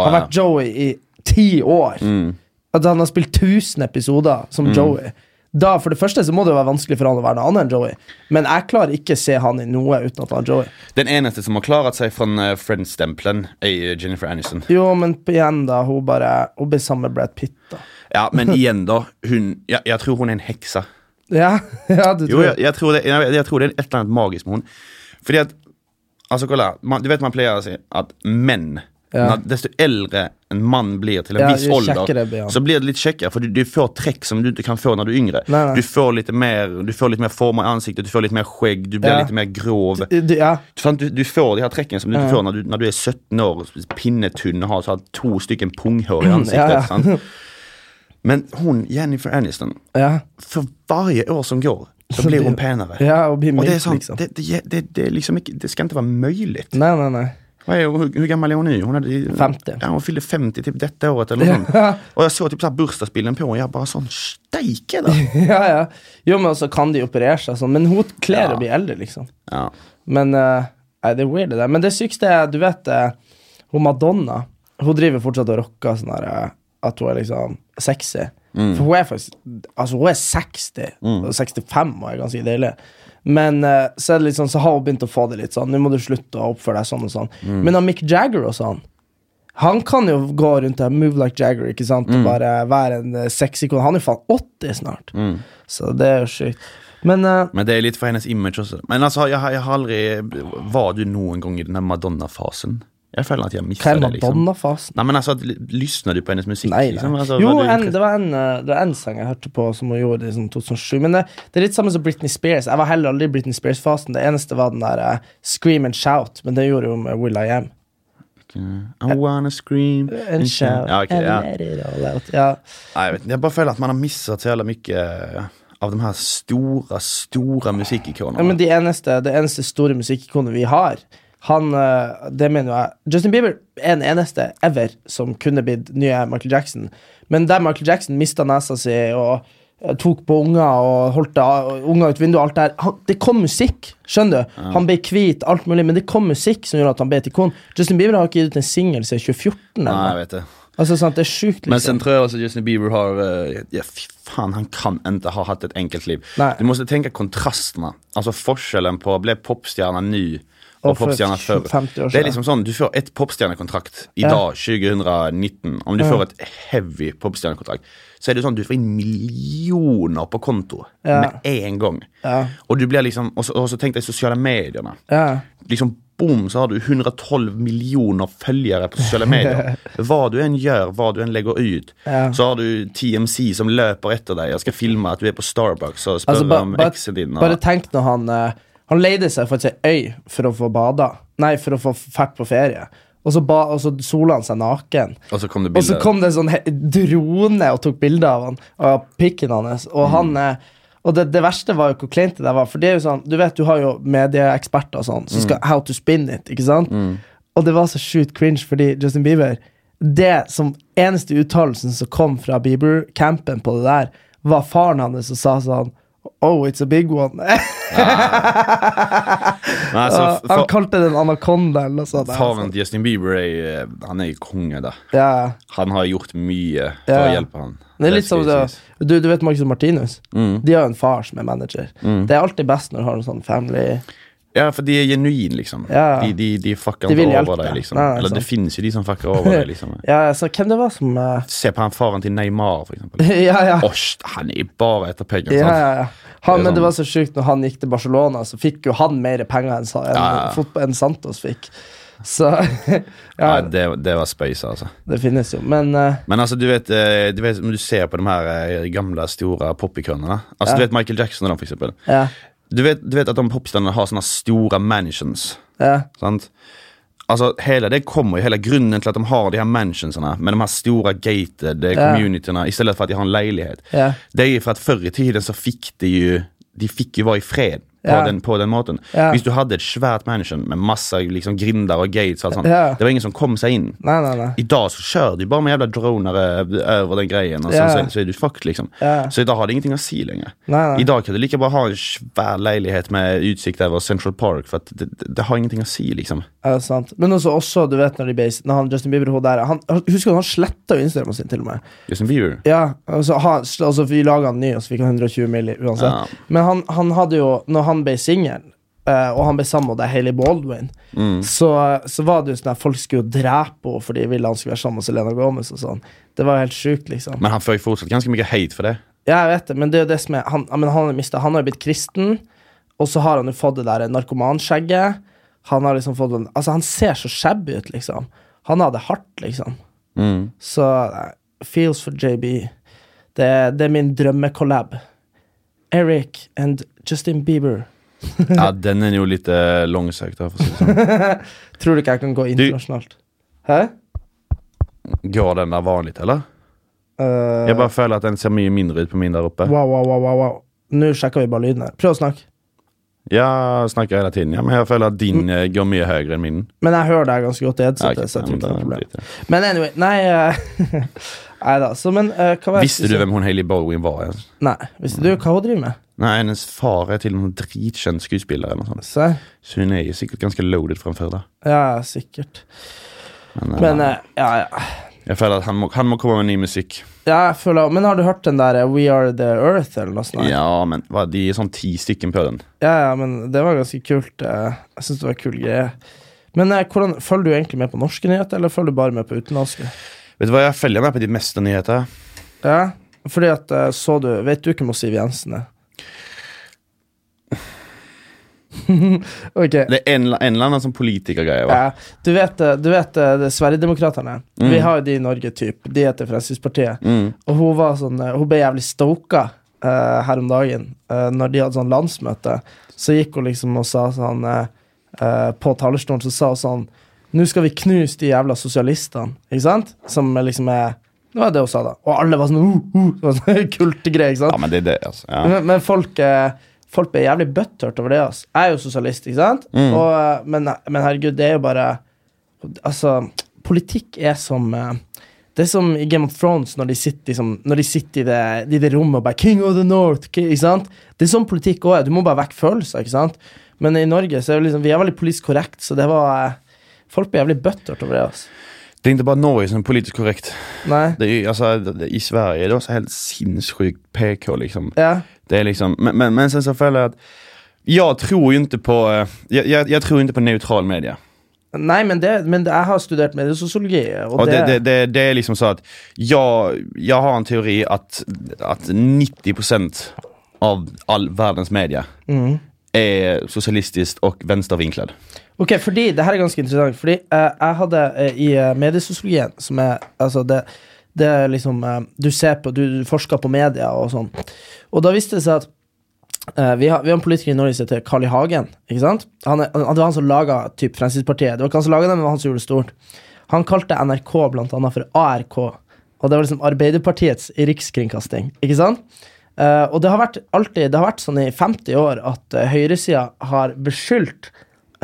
[SPEAKER 4] han
[SPEAKER 3] har vært Joey i ti år.
[SPEAKER 4] Mm.
[SPEAKER 3] At han har spilt 1000 episoder som Joey. Da, For det første så må det jo være vanskelig for han å være noe annet enn Joey. Men jeg klarer ikke se han i noe uten at han er Joey.
[SPEAKER 4] Den eneste som har klart seg fra uh, Friends-stempelen, er Jennifer Aniston.
[SPEAKER 3] Jo, men igjen, da. Hun bare Hun blir sammen med Brad Pitt, da.
[SPEAKER 4] Ja, men <laughs> igjen, da. Hun, jeg, jeg tror hun er en hekse.
[SPEAKER 3] Ja, <laughs> ja du
[SPEAKER 4] Jo,
[SPEAKER 3] tror
[SPEAKER 4] jeg, jeg, tror det, jeg, jeg tror det er et eller annet magisk med hun. Fordi at Altså, Du vet man pleier å si at menn
[SPEAKER 3] Ja.
[SPEAKER 4] Desto eldre en mann blir til en
[SPEAKER 3] Ja,
[SPEAKER 4] viss
[SPEAKER 3] jo
[SPEAKER 4] alder,
[SPEAKER 3] blir ja.
[SPEAKER 4] så blir det litt kjekkere. For du, du får trekk som du ikke kan få når du er yngre.
[SPEAKER 3] Nei, nei.
[SPEAKER 4] Du får litt mer Du får litt mer form i ansiktet, du får litt mer skjegg, du blir litt mer grov.
[SPEAKER 3] du, Ja.
[SPEAKER 4] Du, du får de her trekkene som du ikke får når du, når du er 17 år, pinnetynn og har så to stykker punghår i ansiktet. Men hun, Jennifer Aniston,
[SPEAKER 3] ja.
[SPEAKER 4] for varje år som går, så blir hun penere.
[SPEAKER 3] Og blir
[SPEAKER 4] Og det er
[SPEAKER 3] mildt,
[SPEAKER 4] sånn,
[SPEAKER 3] liksom.
[SPEAKER 4] det, det, det, det, liksom ikke, det skal ikke være mulig.
[SPEAKER 3] Nei, nei, nei.
[SPEAKER 4] Er, hun- hur gammal är hon nu? Hon, hade,
[SPEAKER 3] 50.
[SPEAKER 4] Ja, hon fyllde 50 typ detta året eller något sånt. Och jag såg typ så här bursdagsbilden på henne jag bara sån steike da. <laughs>
[SPEAKER 3] ja, ja. Jo, men så kan de operere seg sånn. Men hun kler
[SPEAKER 4] Ja.
[SPEAKER 3] å bli eldre, liksom.
[SPEAKER 4] Ja.
[SPEAKER 3] Men uh, Nei, det er weird, det der. Men det sykeste er, du vet uh, Hun Madonna Hun driver fortsatt og rocker sånn her uh, At hun er liksom sexy. For hun er faktisk Altså, hun er 60, mm. 65 og er ganske deilig. Men eh, så er det litt sånn, så har hun begynt å få det litt sånn. Nå må du slutte å oppføre deg sånn og sånn. Men av Mick Jagger og sånn han kan jo gå rundt der, move like Jagger, ikke sant, og bare være en uh, sexikon. Han er jo faen 80 snart. Så det er jo sykt. Men uh,
[SPEAKER 4] Men det er litt for hennes image også. Men altså, jeg, har- jag har aldri var du noen gang i denne Madonna-fasen? Jag føler at jeg har
[SPEAKER 3] er
[SPEAKER 4] det liksom. Nej men altså, att- du på hennes musikk?
[SPEAKER 3] Nei, nei.
[SPEAKER 4] Liksom? Altså,
[SPEAKER 3] jo,
[SPEAKER 4] var
[SPEAKER 3] en, det var en, eh, det var en sang jeg hørte på som hun gjorde i liksom, 2007. Men det, det er litt samme som Britney Spears. Jeg var heller aldri i Britney Spears-fasen. Det eneste var den der uh, Scream and Shout, men det gjorde hun med Will I Am.
[SPEAKER 4] I wanna scream
[SPEAKER 3] And shout
[SPEAKER 4] Ja,
[SPEAKER 3] and
[SPEAKER 4] ja.
[SPEAKER 3] let it all out. Ja.
[SPEAKER 4] Nei, jeg, vet, jeg bare føler at man har mista så jævla mycket eh, av de her store, store musikkikonene.
[SPEAKER 3] Ja, men de eneste, det eneste store musikkikonet vi har han, eh, det mener jeg Justin Bieber er den eneste ever som kunne blitt nye Michael Jackson. Men der Michael Jackson mista nesa si og eh, tok på unger og holdt unger ut vinduet, alt det her Det kom musikk, skjønner du? Han ble hvit, alt mulig, men det kom musikk som gjorde at han ble et ikon. Justin Bieber har ikke gitt ut en singel siden 2014. Eller
[SPEAKER 4] Nei,
[SPEAKER 3] jeg
[SPEAKER 4] vet det.
[SPEAKER 3] Altså, sant, det er sjukt,
[SPEAKER 4] Men
[SPEAKER 3] liksom.
[SPEAKER 4] sen tror jeg også Justin Bieber har, uh, ja, fy faen, han kan ikke ha hatt et enkelt liv.
[SPEAKER 3] Nei.
[SPEAKER 4] Du også tenke kontrastene Altså forskjellen på ble bli popstjärna förr.
[SPEAKER 3] 50 år
[SPEAKER 4] Det
[SPEAKER 3] er
[SPEAKER 4] liksom sånn, du får et popstjernekontrakt i ja. dag, 2019. Om du får et heavy popstjernekontrakt, så er det sånn du får inn millioner på konto
[SPEAKER 3] Ja.
[SPEAKER 4] med en gang.
[SPEAKER 3] Ja.
[SPEAKER 4] Och du blir liksom, og så, tenk deg sosiale mediene.
[SPEAKER 3] Ja.
[SPEAKER 4] liksom boom så har du 112 millioner følgere på sosiale medier. <laughs> Hva du enn gjør, hva du enn legger ut,
[SPEAKER 3] Ja.
[SPEAKER 4] så har du TMC som løper etter deg og skal filme at du er på Starbucks og spør
[SPEAKER 3] Altså, ba,
[SPEAKER 4] om
[SPEAKER 3] eksen
[SPEAKER 4] din. din.
[SPEAKER 3] bare tenk når han eh, Han leide seg faktisk ei øy for å få bada. Nei, for å få fært på ferie. Og så, ba, og så sola han seg naken.
[SPEAKER 4] Og så kom det
[SPEAKER 3] så kom det en sånn drone og tok bilde av han av pikken hans. Og
[SPEAKER 4] Mm.
[SPEAKER 3] han eh, og det, det verste var jo hvor kleint det der var. For det er jo sånn, du vet, du har jo medieeksperter og sånn
[SPEAKER 4] Mm.
[SPEAKER 3] som skal how to spin it. ikke sant? Og det var så sjukt cringe fordi Justin Bieber Det som eneste uttalelsen som kom fra Bieber-campen på det der, var faren hans som sa sånn Oh, it's a big one.
[SPEAKER 4] Nei. Nei, altså, <laughs>
[SPEAKER 3] Ja, han kalte det en anakonda eller noe sånt.
[SPEAKER 4] faren til Justin Bieber er, han er konge da.
[SPEAKER 3] Ja.
[SPEAKER 4] Han har gjort mye for
[SPEAKER 3] Ja.
[SPEAKER 4] å hjelpe han.
[SPEAKER 3] Det er litt som det, du, du vet Marcus og Martinus?
[SPEAKER 4] Mm.
[SPEAKER 3] De har en far som er manager. Det er alltid best når du har en sånn family
[SPEAKER 4] Ja, for de er genuin liksom.
[SPEAKER 3] Ja.
[SPEAKER 4] De, de, de fucker
[SPEAKER 3] De
[SPEAKER 4] över dig
[SPEAKER 3] dig.
[SPEAKER 4] liksom.
[SPEAKER 3] Nei, nei,
[SPEAKER 4] Eller det finnes jo de som fucker over deg, liksom. <laughs>
[SPEAKER 3] Ja, så hvem det var som uh...
[SPEAKER 4] Se på han faren til Neymar for eksempel. <laughs>
[SPEAKER 3] Ja, ja.
[SPEAKER 4] Osh, han er bare etter penger.
[SPEAKER 3] Ja,
[SPEAKER 4] sant?
[SPEAKER 3] ja, ja. Han,
[SPEAKER 4] Det
[SPEAKER 3] men det
[SPEAKER 4] sånn-
[SPEAKER 3] var så sjukt når han gikk til Barcelona, så fikk jo han mer penger enn, enn,
[SPEAKER 4] Ja, ja.
[SPEAKER 3] enn Santos fikk. Så <laughs>
[SPEAKER 4] Ja,
[SPEAKER 3] Ja,
[SPEAKER 4] det, det var space, altså.
[SPEAKER 3] det finnes jo, men uh...
[SPEAKER 4] Men altså, du vet, eh, du vet når du ser på de her gamle, store popikonene Altså,
[SPEAKER 3] Ja.
[SPEAKER 4] Du vet Michael Jackson og dem, for eksempel.
[SPEAKER 3] ja.
[SPEAKER 4] Du vet, du vet at de popstjernene har sånne store mansions.
[SPEAKER 3] ja.
[SPEAKER 4] Sant? Altså, hele det kommer jo, hele grunnen til at de har de her mansionsene med de her store gated eh,
[SPEAKER 3] Ja.
[SPEAKER 4] communityene, i stedet for at de har en leilighet.
[SPEAKER 3] Ja.
[SPEAKER 4] Det er jo for at før i tiden så fikk de jo De fikk jo være i fred på,
[SPEAKER 3] Ja.
[SPEAKER 4] den, på den måten.
[SPEAKER 3] Ja.
[SPEAKER 4] Hvis du hadde et svært mansion med masse liksom, grinder og gates, og alt sånt,
[SPEAKER 3] Ja.
[SPEAKER 4] det var ingen som kom seg inn.
[SPEAKER 3] Nei, nei, nei.
[SPEAKER 4] I dag så kjører de bare med jævla dronere over den greien, og så,
[SPEAKER 3] Ja.
[SPEAKER 4] så, så er du fucked, liksom. Så i dag har det ingenting å si lenger. I dag kan du like bare ha en svær leilighet med utsikt over Central Park, for det, det, det har ingenting å si, liksom.
[SPEAKER 3] Ja, det er sant. Men også, også, du vet når de base, Når han Justin Bieber der, han, Husker du han sletta jo Instagramen sin, til og med?
[SPEAKER 4] Justin Bieber.
[SPEAKER 3] Ja, altså, han, altså Vi laga han ny, og så fikk han 120 milli uansett. Men han, han hadde jo Når han ble singel, eh, og han ble sammen med Hayley Baldwin,
[SPEAKER 4] Mm.
[SPEAKER 3] så, så var det jo sånn at folk skulle jo drepe henne fordi de ville han skulle være sammen med Selena Gomez og sånn. Det var jo helt sjukt, liksom.
[SPEAKER 4] Men han fikk fortsatt ganske mye hate for det.
[SPEAKER 3] Ja, jeg vet det, men det er jo det som er Han, men han, har mistet, han har jo blitt kristen, og så har han jo fått det der narkomanskjegget. Han har liksom fått Altså, han ser så shabby ut, liksom. Han har det hardt, liksom.
[SPEAKER 4] Mm.
[SPEAKER 3] Så feels for JB. Det, det er min drømmekollab. Eric and Justin Bieber. <laughs>
[SPEAKER 4] Ja, den er jo litt eh, langsøkt, si sånn. <laughs>
[SPEAKER 3] Tror du ikke jeg kan gå internasjonalt? Hæ?
[SPEAKER 4] Går den der vanlig, eller?
[SPEAKER 3] Uh,
[SPEAKER 4] Jeg bare føler at den ser mye mindre ut på min der oppe.
[SPEAKER 3] wow, wow, wow, wow, wow. Nå sjekker vi bare lyden her. Prøv å snakke.
[SPEAKER 4] Ja, snakker hele tiden, ja, men jeg føler at din
[SPEAKER 3] Mm.
[SPEAKER 4] eh, går mye høyere enn min.
[SPEAKER 3] Men jeg hører deg ganske godt i
[SPEAKER 4] Ja,
[SPEAKER 3] headsetet.
[SPEAKER 4] ok,
[SPEAKER 3] så jeg
[SPEAKER 4] ja,
[SPEAKER 3] ikke det
[SPEAKER 4] men
[SPEAKER 3] problem. Men anyway, nei <laughs> eh, Nei da. Så, men uh,
[SPEAKER 4] Visste du hvem hun Hailey Baldwin var? Ja?
[SPEAKER 3] Nei. Visste du hva hun driver med?
[SPEAKER 4] Nei, hennes far er til og med dritkjent skuespiller. eller noe sånt. Så hun er jo sikkert ganske loaded fra før. da.
[SPEAKER 3] Ja, sikkert.
[SPEAKER 4] Men, uh,
[SPEAKER 3] Men uh, ja, ja.
[SPEAKER 4] jeg føler at han må, han må komme med ny musikk.
[SPEAKER 3] ja jeg føler, men har du hørt den der We Are The Earth, eller noe sånt?
[SPEAKER 4] Ja, men hva, de er sånn ti stykken på den.
[SPEAKER 3] Ja, ja, men det var ganske kult. Jeg syns det var en kul greie. Men hvordan, følger du egentlig med på norske nyheter, eller følger du bare med på utenlandske?
[SPEAKER 4] Vet du hva, Jeg følger med på de meste nyheter.
[SPEAKER 3] Ja, fordi at eh, så du Vet du hvem Siv Jensen er? <laughs> okay.
[SPEAKER 4] Det er en, en eller annen sånn politikergreie.
[SPEAKER 3] Ja, du vet, eh, du vet eh, Sverigedemokraterna.
[SPEAKER 4] Mm.
[SPEAKER 3] Vi har jo de i Norge, typ. De heter Fremskrittspartiet.
[SPEAKER 4] Mm.
[SPEAKER 3] Og hun var sånn Hun ble jævlig stoka uh, her om dagen. Uh, når de hadde sånn landsmøte, så gikk hun liksom og sa sånn eh, På talerstolen så sa hun sånn Nå skal vi knuse de jævla sosialistene, ikke sant? Som liksom er Det var det hun sa, da. Og alle var sånn uh, uh, sånn <laughs> Kultegreier, ikke sant?
[SPEAKER 4] Ja, men det er det, altså. Ja.
[SPEAKER 3] Men, men folk, folk ble jævlig butthurt over det. Altså. Jeg er jo sosialist, ikke sant?
[SPEAKER 4] Mm.
[SPEAKER 3] Og, eh, men, men herregud, det er jo bare Altså, politikk er som eh, Det er som i Game of Thrones, når de sitter, liksom, når de sitter i, det, i det rommet og bare 'King of the North'. Ikke sant? Det er sånn politikk òg er. Du må bare vekke følelser. ikke sant? Men i Norge så er vi, liksom, vi er veldig politisk korrekt, så det var eh, Folk blir jævlig buttert over det. altså.
[SPEAKER 4] Det er ikke bare Norge som er politisk korrekt.
[SPEAKER 3] Nei.
[SPEAKER 4] Det er, altså, det- det- I Sverige er det også helt sinnssykt PK liksom.
[SPEAKER 3] Ja.
[SPEAKER 4] Det er liksom men, men, men sen så føler jeg at Jeg tror jo ikke på Jeg, jeg, jeg jag tror ikke på neutral media.
[SPEAKER 3] Nei, men, det, men jeg har studert mediesosiologi, og,
[SPEAKER 4] og
[SPEAKER 3] det,
[SPEAKER 4] det, det, det, det är liksom så at jeg, jeg har en teori at, at 90% av all verdens media
[SPEAKER 3] mm.
[SPEAKER 4] er sosialistisk og vänstervinklad.
[SPEAKER 3] Ok, fordi Det her er ganske interessant. Fordi eh, jeg hadde eh, i eh, mediesosiologien, som er altså det, det er liksom eh, Du ser på, du, forsker på media og sånn. Og da viste det seg at eh, vi, har, vi har en politiker i Norge som heter Carl I. Hagen. Ikke sant? Han det var han som laga typ, Fremskrittspartiet. Det var ikke han som laga det, men det var han som gjorde det stort. Han kalte NRK blant annet for ARK. Og det var liksom Arbeiderpartiets rikskringkasting. Ikke sant? Og det har vært alltid Det har vært sånn i 50 år at uh, høyresida har beskyldt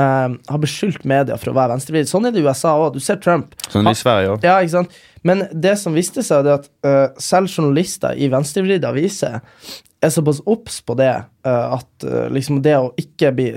[SPEAKER 3] eh, har beskyldt media for å være venstrevridd. Sånn er det i USA òg. Du ser Trump.
[SPEAKER 4] Sånn i Sverige også.
[SPEAKER 3] Ja, ikke sant? Men det som viste seg, er at uh, selv journalister i venstrevridde aviser er såpass obs på det uh, at uh, liksom det å ikke bli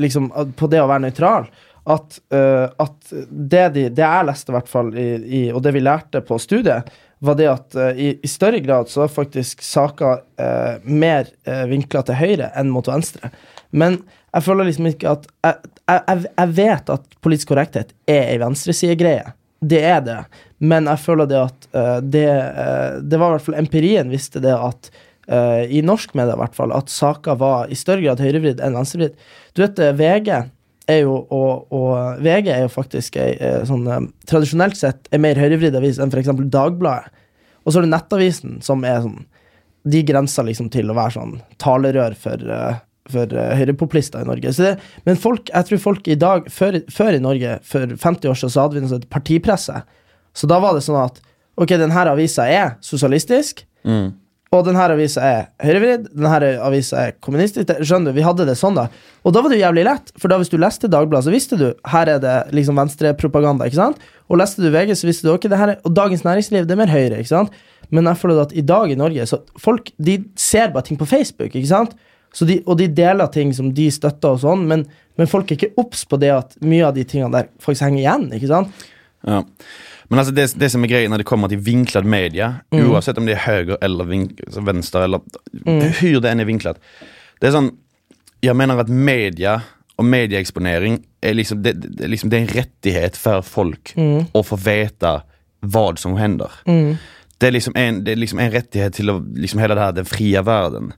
[SPEAKER 3] liksom, På det å være nøytral. At, at det, de, det jeg leste, i hvert fall, i, i, og det vi lærte på studiet, var det at uh, i, i større grad så er faktisk saker uh, mer uh, vinkla til høyre enn mot venstre. Men jeg føler liksom ikke at Jeg, jeg, jeg- vet at politisk korrekthet er ei venstresidegreie. Det er det. Men jeg føler det at uh, det, uh, det var i hvert fall empirien visste det at uh, i norsk media i hvert fall, at saker var i større grad høyrevridd enn venstrevridd. Du vet, VG er jo, og, og VG er jo faktisk ei, sånn, tradisjonelt sett en mer høyrevridd avis enn f.eks. Dagbladet. Og så er det Nettavisen, som er sånn De grenser liksom til å være sånn talerør for, for uh, høyrepopulister i Norge. Så det, men folk, jeg tror folk i dag før, før i Norge, for 50 år siden, så hadde vi noe som het partipresse. Så da var det sånn at ok, denne avisa er sosialistisk. Og denne avisa er høyrevridd, denne avisa er kommunistisk. Skjønner du, Vi hadde det sånn, da. Og da var det jo jævlig lett, for da hvis du leste Dagbladet, så visste du her er det liksom venstrepropaganda. ikke sant? Og leste du VG, så visste du ok, det her er, og Dagens Næringsliv det er mer høyre. ikke sant? Men jeg føler at i dag i Norge så folk de ser bare ting på Facebook. ikke sant? Så de, og de deler ting som de støtter, og sånn, men, men folk er ikke obs på det at mye av de tingene der faktisk henger igjen. ikke sant?
[SPEAKER 4] Ja. Men altså det, det som er greia når det kommer til vinklet media, oavsett om det er høyre eller vink, alltså vänster eller hur det enn er vinklet Det er sånn Jeg mener at media og medieeksponering er liksom, det, det, liksom, det er en rettighet for folk Å få veta hva som händer. Det er liksom en, det er liksom en rettighet til å, liksom hele det her, den fria verden.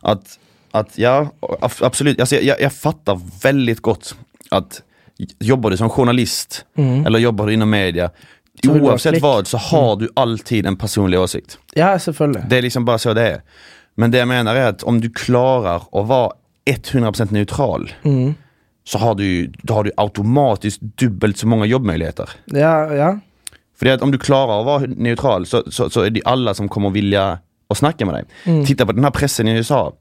[SPEAKER 4] Att, att ja, ab- absolut, alltså, jag, jag fattar väldigt gott att jobbar du som journalist eller jobbar du inom media, oavsett vad så har du alltid en personlig åsikt.
[SPEAKER 3] Ja, selvfølgelig.
[SPEAKER 4] Det är liksom bara så det är. Men det jag menar är att om du klarar att vara 100% neutral så har du, har du automatiskt dubbelt så många jobbmöjligheter.
[SPEAKER 3] Ja, ja.
[SPEAKER 4] För det att om du klarar att vara neutral så, så, så är det alla som kommer vilja att snacka med dig. Titta på den här pressen i USA.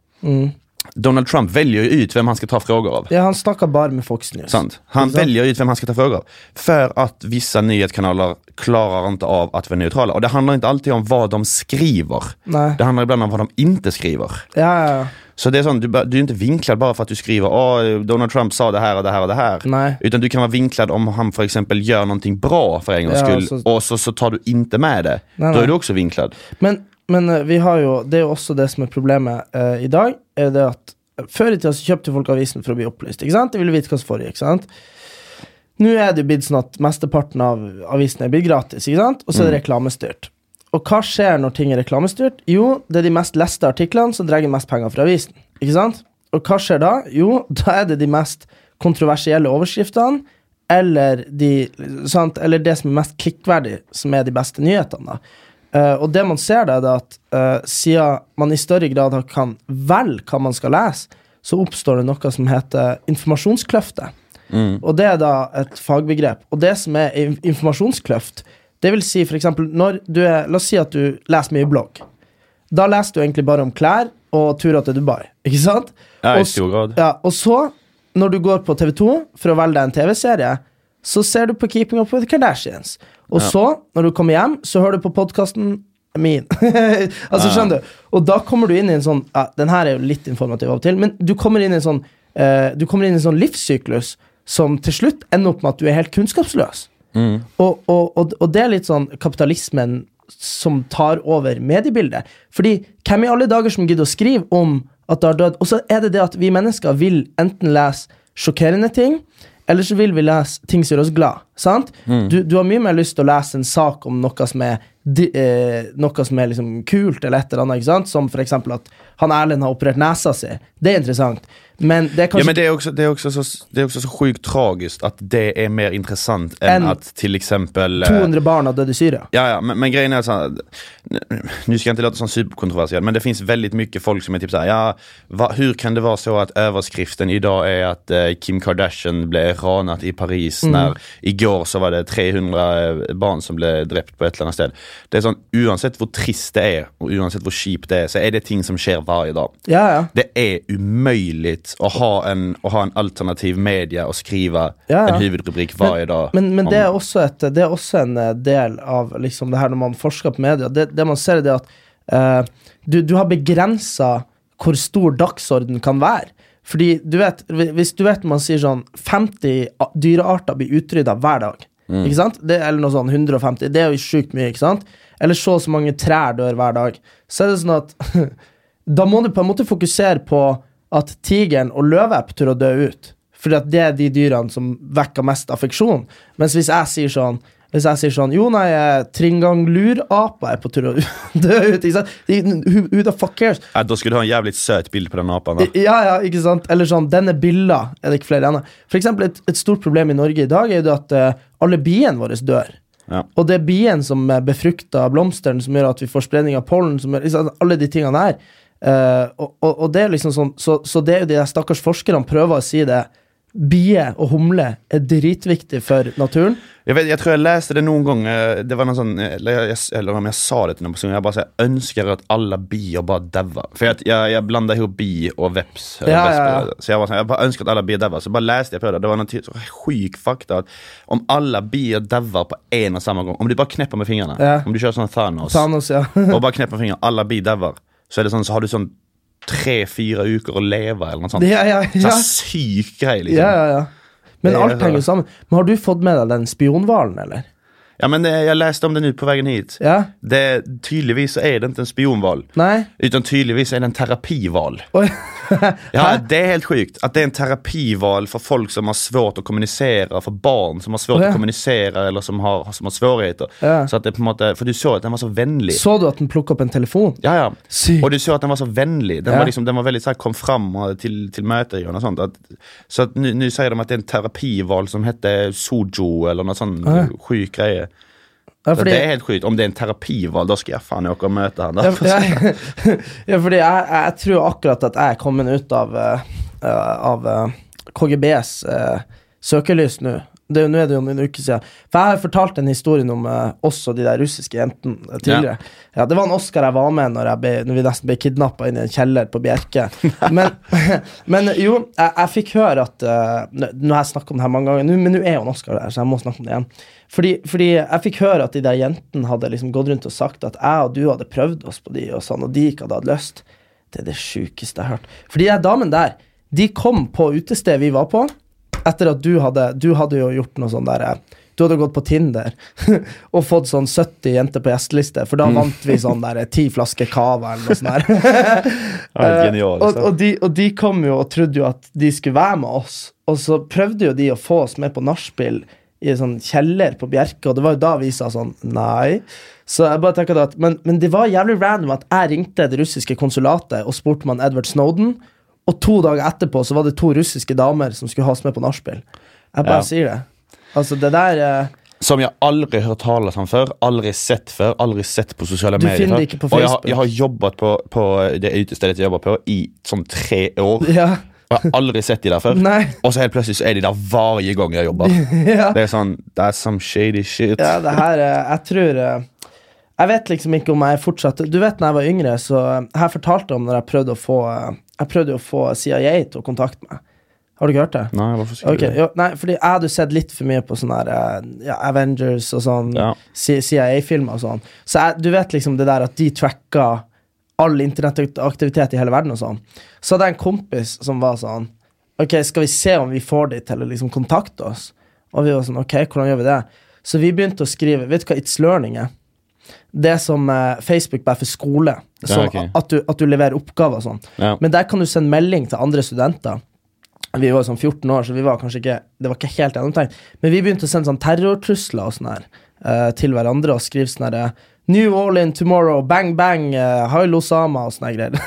[SPEAKER 4] Donald Trump väljer ju ut vem han ska ta frågor av.
[SPEAKER 3] ja han snakker bare med Fox News.
[SPEAKER 4] Sant. Han
[SPEAKER 3] velger
[SPEAKER 4] väljer ut vem han ska ta frågor av. För att vissa nyhetskanaler klarar inte av att vara neutrala. Och det handlar inte alltid om vad de skriver.
[SPEAKER 3] Nej.
[SPEAKER 4] Det handlar ibland om vad de inte skriver.
[SPEAKER 3] Ja, ja.
[SPEAKER 4] Så det är sånt, du, du är inte vinklad bara för att du skriver Åh, Donald Trump sa det här och det här och det här.
[SPEAKER 3] Nej.
[SPEAKER 4] Utan du kan vara vinklad om han för exempel gör någonting bra för en gångs
[SPEAKER 3] Ja,
[SPEAKER 4] skull.
[SPEAKER 3] så-
[SPEAKER 4] Och så, så tar du inte med det.
[SPEAKER 3] Nej,
[SPEAKER 4] Då är du också vinklad.
[SPEAKER 3] Men, men eh, vi har jo Det er jo også det som er problemet eh, i dag. Er det at Før i tida så kjøpte folk avisen for å bli opplyst. Ikke sant? De ville vite hva som foregikk. sant? Nå er det jo blitt sånn at mesteparten av avisene er blitt gratis, ikke sant? og så er det reklamestyrt. Og hva skjer når ting er reklamestyrt? Jo, det er de mest leste artiklene som drar mest penger fra avisen. Ikke sant? Og hva skjer da? Jo, da er det de mest kontroversielle overskriftene, eller, de, sant? eller det som er mest klikkverdig, som er de beste nyhetene. da. Eh, og det man ser, da, er det at uh, siden man i større grad kan velge hva man skal lese, så oppstår det noe som heter informasjonskløfte. Og det er da et fagbegrep. Og det som er informasjonskløft, det vil si eksempel når du er La oss si at du leser mye blogg. Da leser du egentlig bare om klær og turer til Dubai, ikke sant?
[SPEAKER 4] Ja, i stor grad.
[SPEAKER 3] Ja, og så, når du går på TV2 for å velge deg en TV-serie, så ser du på Keeping Up With the Kardashians. Og så, når du kommer hjem, så hører du på podkasten min. <laughs> altså, skjønner du? Og da kommer du inn i en sånn ja, Den her er jo litt informativ av og til, men du kommer inn i en sånn uh, Du kommer inn i en sånn livssyklus som til slutt ender opp med at du er helt kunnskapsløs. Og, og, og, og det er litt sånn kapitalismen som tar over mediebildet. Fordi hvem i alle dager som gidder å skrive om at det har dødd? Og så er det det at vi mennesker vil enten lese sjokkerende ting, eller så vil vi lese ting som gjør oss glad. Sant? Du, du har mye mer lyst til å lese en sak om noe som er, de, eh, noe som er liksom kult, eller et eller annet, ikke sant? som eksempel at han Erlend har operert nesa si. Det er interessant. Men det er
[SPEAKER 4] Ja, men det er, også, det, er också så, det er, også, så sjukt tragisk at det er mer interessant enn
[SPEAKER 3] en
[SPEAKER 4] at till exempel... eh,
[SPEAKER 3] 200 barn har dødd i Syria.
[SPEAKER 4] Ja, ja men, men grejen er sånn här, nu ska jag inte låta sånn superkontroversiell, men det finns väldigt mycket folk som är typ sånn ja, va, hur kan det vara så att överskriften idag är att eh, Kim Kardashian blev ranat i Paris när igår så var det 300 barn som ble drept på et eller annet sted. Det er sånn, Uansett hvor trist det er, og uansett hvor kjipt det er, så er det ting som skjer hver dag.
[SPEAKER 3] Ja, ja.
[SPEAKER 4] Det är att ha en, att ha en alternativ media och skriva
[SPEAKER 3] Ja, ja.
[SPEAKER 4] en huvudrubrik varje dag.
[SPEAKER 3] Men, men det, er også et, det er også en eh, del av liksom det her når man forsker på media. Det, det man ser, er det at eh, du, du har begrensa hvor stor dagsorden kan være. Fordi du vet, hvis du vet man sier sånn 50 a- dyrearter blir utrydda hver dag. Ikke sant? Det, eller noe sånn 150. Det er jo sjukt mye, ikke sant? Eller så og så mange trær dør hver dag. Så er det sånn at <laughs> da må du på en måte fokusere på at tigeren og løveepp tør å dø ut. For det er de dyrene som vekker mest affeksjon. Mens hvis jeg sier sånn Hvis jeg sier sånn Jo, nei, eh, Tringanglurapa er på tur å <laughs> dø ut. Ikke sant? Who, who the fuck cares?
[SPEAKER 4] Ja, da skulle du ha en jævlig søt bilde på den apen. da.
[SPEAKER 3] Ja, ja, ikke sant? Eller sånn, denne billa er det ikke flere ennå. For eksempel, et, et stort problem i Norge i dag er jo at uh, alle biene våre dør.
[SPEAKER 4] Ja.
[SPEAKER 3] Og det er bien som eh, befrukter blomsteren, som gjør at vi får spredning av pollen, som gjør, alle de tingene der. Eh, og, og, og det er liksom sånn, så, så det er jo de der stakkars forskerne prøver å si det. Bie og humle er dritviktig for naturen.
[SPEAKER 4] Jeg, vet, jeg tror jeg leste det noen gang eh, Det var noe sånn Eller, jeg, eller om jeg sa det til noen person Jeg bare sa jeg ønsker at alle bier bare dauer. For jeg, jeg, jeg blanda ihop bi og veps.
[SPEAKER 3] Ja, ja, ja.
[SPEAKER 4] Så jeg, var sånn, jeg bare ønsker at alle bier dauer. Så bare leste jeg på det. Det var noen så sjuk fakta at om alle bier dauer på én og samme gang Om de bare knepper med fingrene. Om du kjører sånn Thanos,
[SPEAKER 3] Thanos, ja.
[SPEAKER 4] og bare knepper med fingrene, alle bier dauer, så sånn, så har du sånn tre-fire uker å leve, eller noe sånt.
[SPEAKER 3] ja, ja, ja.
[SPEAKER 4] Sånn syk greie, liksom.
[SPEAKER 3] ja, ja, ja. Men alt henger jo sammen. Men har du fått med deg den spionhvalen, eller?
[SPEAKER 4] Ja, men eh, jeg leste om det ut på veien hit.
[SPEAKER 3] Ja?
[SPEAKER 4] Det, tydeligvis så er det ikke en spionhval.
[SPEAKER 3] Nei?
[SPEAKER 4] Utan tydeligvis er det en terapihval. <laughs> Ja, det er helt sjukt. At det er en terapihval for folk som har svårt å kommunisere, for barn som har svårt
[SPEAKER 3] ja.
[SPEAKER 4] å kommunisere, eller som har, som har svårigheter.
[SPEAKER 3] Ja.
[SPEAKER 4] Så at det på en måte, For du så at den var så vennlig.
[SPEAKER 3] Så du at den plukka opp en telefon?
[SPEAKER 4] Ja, ja.
[SPEAKER 3] Sykt.
[SPEAKER 4] Og du så at den var så vennlig. Den
[SPEAKER 3] Ja.
[SPEAKER 4] var liksom, den var veldig sånn, kom fram til, til møter og sånt. At, så at nå nå sier de at det er en terapihval som heter Sojo, eller noe sånn
[SPEAKER 3] Ja.
[SPEAKER 4] sjuk greie.
[SPEAKER 3] Ja, fordi,
[SPEAKER 4] Det er helt sjukt. Om det er en terapival, da skal jeg faen ikke møte han. Da.
[SPEAKER 3] ja, ja, <laughs> <laughs> ja, fordi jeg, jeg tror akkurat at jeg er kommet ut av, eh, av eh, KGBs uh, søkelys nå. Det, er jo- nå er det jo noen uker siden. For jeg har fortalt en historie om eh, oss og de der russiske jentene eh, tidligere. Ja. Det var en Oscar jeg var med når, jeg ble, når vi nesten ble kidnappa inn i en kjeller på Bjerke. <laughs> Men, <laughs> men jo, jeg, jeg fikk høre at uh, Nå har jeg snakket om det her mange ganger, nå- men nå er jo en Oscar der, så jeg må snakke om det igjen. Fordi, fordi jeg fikk høre at de der jentene hadde liksom gått rundt og sagt at jeg og du hadde prøvd oss på de, og sånn, og de ikke hadde hatt lyst. Det er det sjukeste jeg har hørt. For de damene der, de kom på utestedet vi var på, etter at du hadde Du hadde jo gjort noe sånn der eh, Du hadde gått på Tinder <laughs> og fått sånn 70 jenter på gjesteliste, for da vant vi sånn der eh, ti flasker cava eller noe sånt der. <laughs>
[SPEAKER 4] genial,
[SPEAKER 3] og,
[SPEAKER 4] altså.
[SPEAKER 3] og, de, og de kom jo og trodde jo at de skulle være med oss, og så prøvde jo de å få oss med på nachspiel i en sånn kjeller på Bjerke, og det var jo da vi sa sånn nei. Så jeg bare tenker at, men, men det var jævlig random at jeg ringte det russiske konsulatet og spurte man Edward Snowden, og to dager etterpå så var det to russiske damer som skulle ha oss med på nachspiel. Jeg bare
[SPEAKER 4] Ja.
[SPEAKER 3] sier det. Altså, det der eh,
[SPEAKER 4] Som jeg aldri har hørt tale om før, aldri sett før, aldri sett på sosiale
[SPEAKER 3] Du
[SPEAKER 4] medier
[SPEAKER 3] finner det ikke på Facebook.
[SPEAKER 4] Og jeg har, jeg har jobbet på, på det utestedet jeg jobber på i sånn tre år.
[SPEAKER 3] Ja.
[SPEAKER 4] Og jeg har aldri sett de der før.
[SPEAKER 3] Nei.
[SPEAKER 4] Og så helt plutselig så er de der hver gang jeg jobber. <laughs>
[SPEAKER 3] ja.
[SPEAKER 4] Det er sånn, that's some shady shit.
[SPEAKER 3] Ja, det her eh, Jeg tror eh, Jeg vet liksom ikke om jeg fortsatt Du vet når jeg var yngre, så eh, Jeg har om når jeg prøvde å få Jeg prøvde jo å få CIA til å kontakte meg. Har du ikke hørt det?
[SPEAKER 4] Nei, hvorfor skulle okay,
[SPEAKER 3] jo, nei, fordi jeg hadde sett litt for mye på sånne her, eh, ja, Avengers og sånn,
[SPEAKER 4] Ja.
[SPEAKER 3] CIA-filmer og sånn. Så jeg, du vet liksom det der at de tracka all internettaktivitet i hele verden og sånn. Så hadde jeg en kompis som var sånn Ok, skal vi se om vi får de til å liksom kontakte oss? Og vi var sånn, ok, hvordan gjør vi det? Så vi begynte å skrive Vet du hva It's Learning er? Det som eh, Facebook bare for skole. Sånn
[SPEAKER 4] okay.
[SPEAKER 3] at, du, at du leverer oppgaver og sånn.
[SPEAKER 4] Ja.
[SPEAKER 3] Men der kan du sende melding til andre studenter. Vi var sånn 14 år, så vi var kanskje ikke Det var ikke helt gjennomtenkt. Men vi begynte å sende sånn terrortrusler og sånn her uh, til hverandre og skrive sånn her eh, New Orleans tomorrow, bang bang, uh, Hail Sama og sånne greier.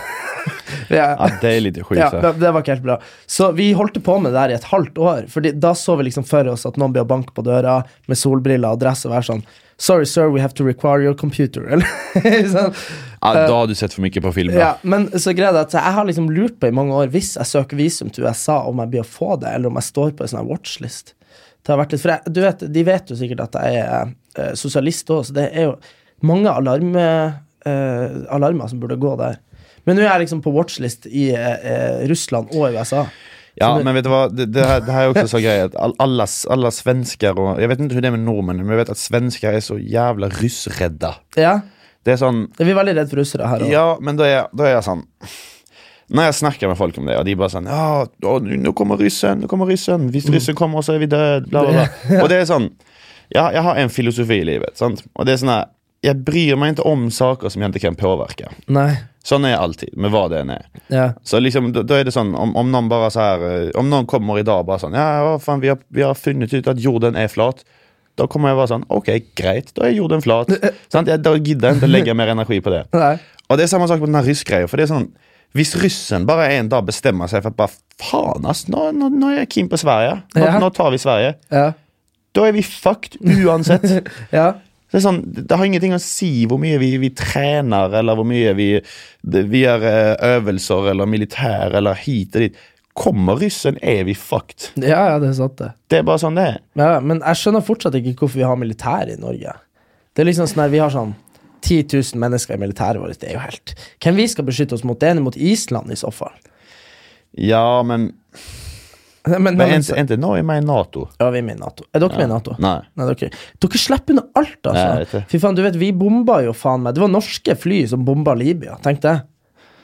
[SPEAKER 3] <laughs> ja.
[SPEAKER 4] Ja, det litt sjukt.
[SPEAKER 3] Ja, det, det var ikke helt bra. Så vi holdt på med det der i et halvt år. Fordi da så vi liksom for oss at noen ble å banke på døra med solbriller og dress og være sånn Sorry, sir, we have to require your computer. <laughs> Eller sånn.
[SPEAKER 4] Ja, da har du sett for mye på film.
[SPEAKER 3] Ja, men så greia at jeg har liksom lurt på i mange år, hvis jeg søker visum til USA, om jeg blir å få det, eller om jeg står på en sånn watchlist. Det har vært litt, for jeg, du vet, De vet jo sikkert at jeg er eh, sosialist òg, så det er jo mange alarme, eh, alarmer som burde gå der. Men nå er jeg liksom på watchlist i eh, eh, Russland og i USA.
[SPEAKER 4] Ja, men vet du hva? Det, det, her, det her er jo også så grej at alle, alle, svensker og Jeg vet ikke hur det er med nordmenn, men jeg vet at svensker er så jævla russredda.
[SPEAKER 3] Ja,
[SPEAKER 4] Det er sånn
[SPEAKER 3] Vi er veldig redd for russere her òg.
[SPEAKER 4] ja men da er, da er jeg sånn når jeg snakker med folk om det og de bare sånn ja, nu nu kommer ryssen, nå kommer ryssen, Hvis ryssen kommer så er vi døde. bla bla bla. <laughs> Og det er sånn ja, jeg har en filosofi i livet, sant? og det er sånn här, jag bryr meg ikke om saker som jeg ikke kan påvirke.
[SPEAKER 3] Nei.
[SPEAKER 4] Sånn er jeg alltid, med hva det enn er.
[SPEAKER 3] Ja.
[SPEAKER 4] Så liksom, da, da er det sånn, om, om noen bare så här, eh, om noen kommer idag bara bare ja, ja faen, vi har, vi har funnet ut at jorden er flat. Da kommer jeg bare sånn Ok, greit, da er jorden flat. <laughs> sånn, Jeg, da gidder jeg ikke å legge mer energi på det. <laughs>
[SPEAKER 3] Nei.
[SPEAKER 4] Og det er samme sak med den russgreia. For det er sånn Hvis russen bare en dag bestemmer seg for at bare faen, ass, nå, nå, nå er jeg keen på Sverige. Nå,
[SPEAKER 3] Ja.
[SPEAKER 4] nå tar vi Sverige.
[SPEAKER 3] Ja.
[SPEAKER 4] Da er vi fucked uansett. <laughs>
[SPEAKER 3] ja.
[SPEAKER 4] Det, er sånn, det har ingenting å si hvor mye vi, vi trener, eller hvor mye vi, vi gjør eh, øvelser eller militær eller hit og dit. Kommer russen, er vi fucked.
[SPEAKER 3] ja, ja, det er sant, det.
[SPEAKER 4] Det er bare sånn det er.
[SPEAKER 3] Ja, men jeg skjønner fortsatt ikke hvorfor vi har militær i Norge. Det er liksom sånn her, Vi har sånn 10 000 mennesker i militæret vårt. Det er jo helt Hvem vi skal beskytte oss mot? Det er mot Island, i så fall.
[SPEAKER 4] Ja, men,
[SPEAKER 3] Men, men,
[SPEAKER 4] men er nå er ikke med i Nato?
[SPEAKER 3] ja, vi er med i Nato. Er dere med i Nato?
[SPEAKER 4] Nei.
[SPEAKER 3] Nei, dere, dere slipper unna alt,
[SPEAKER 4] Ja,
[SPEAKER 3] altså. Fy faen, du vet, Vi bomba jo faen meg Det var norske fly som bomba Libya. Tenk det.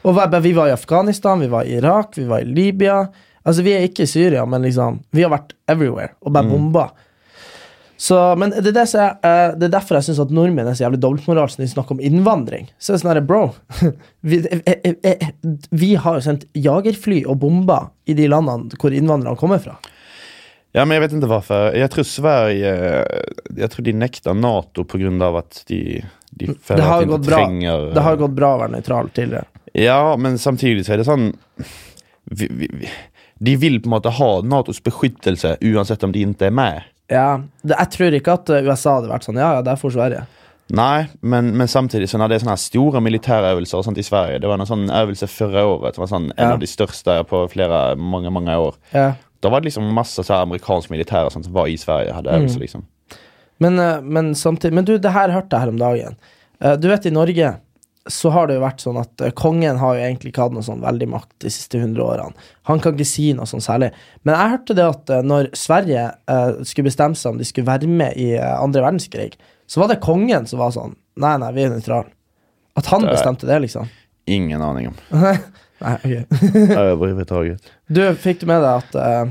[SPEAKER 3] Og vi var i Afghanistan, vi var i Irak, vi var i Libya. Altså, Vi er ikke i Syria, men liksom Vi har vært everywhere og
[SPEAKER 4] Mm.
[SPEAKER 3] bare bomba. Så, men det er, det, jeg, eh, det er derfor jeg syns at nordmenn er så jævlig dobbeltmoralske når de snakker om innvandring. Så er sånn bro <laughs> vi, eh, eh, vi har jo sendt jagerfly og bomber i de landene hvor innvandrerne kommer fra.
[SPEAKER 4] Ja, men jeg vet ikke hvorfor. Jeg tror Sverige Jeg tror de nekter Nato av at de, de føler at de ikke trenger
[SPEAKER 3] Det har gått bra å være nøytral tidligere.
[SPEAKER 4] Ja, men samtidig så er det sånn vi, vi, De vil på en måte ha Natos beskyttelse uansett om de ikke er med.
[SPEAKER 3] Ja, det, Jeg tror ikke at USA hadde vært sånn Ja, ja, derfor Sverige.
[SPEAKER 4] Nei, men, men samtidig så når det er sånne store militærøvelser sånt i Sverige Det var en sånn øvelse forrige året. som var sånn En
[SPEAKER 3] Ja.
[SPEAKER 4] av de største på flere, mange mange år.
[SPEAKER 3] Ja.
[SPEAKER 4] Da var det liksom masse så her amerikansk militær og sånt som var i Sverige. hadde
[SPEAKER 3] Mm.
[SPEAKER 4] øvelser liksom
[SPEAKER 3] Men, uh, men samtidig Men du, det her hørte jeg her om dagen. Uh, du vet, i Norge så har det jo vært sånn at uh, kongen har jo egentlig ikke hatt noe sånn veldig makt de siste hundre årene. Han kan ikke si noe sånn særlig. Men jeg hørte det at uh, når Sverige uh, skulle bestemme seg om de skulle være med i uh, andre verdenskrig, så var det kongen som var sånn Nei, nei, vi er nøytrale. At han
[SPEAKER 4] Det
[SPEAKER 3] bestemte det, liksom.
[SPEAKER 4] Ingen aning om. <laughs>
[SPEAKER 3] nei, ok. <laughs>
[SPEAKER 4] Overhodet.
[SPEAKER 3] Du, fikk du med deg at uh,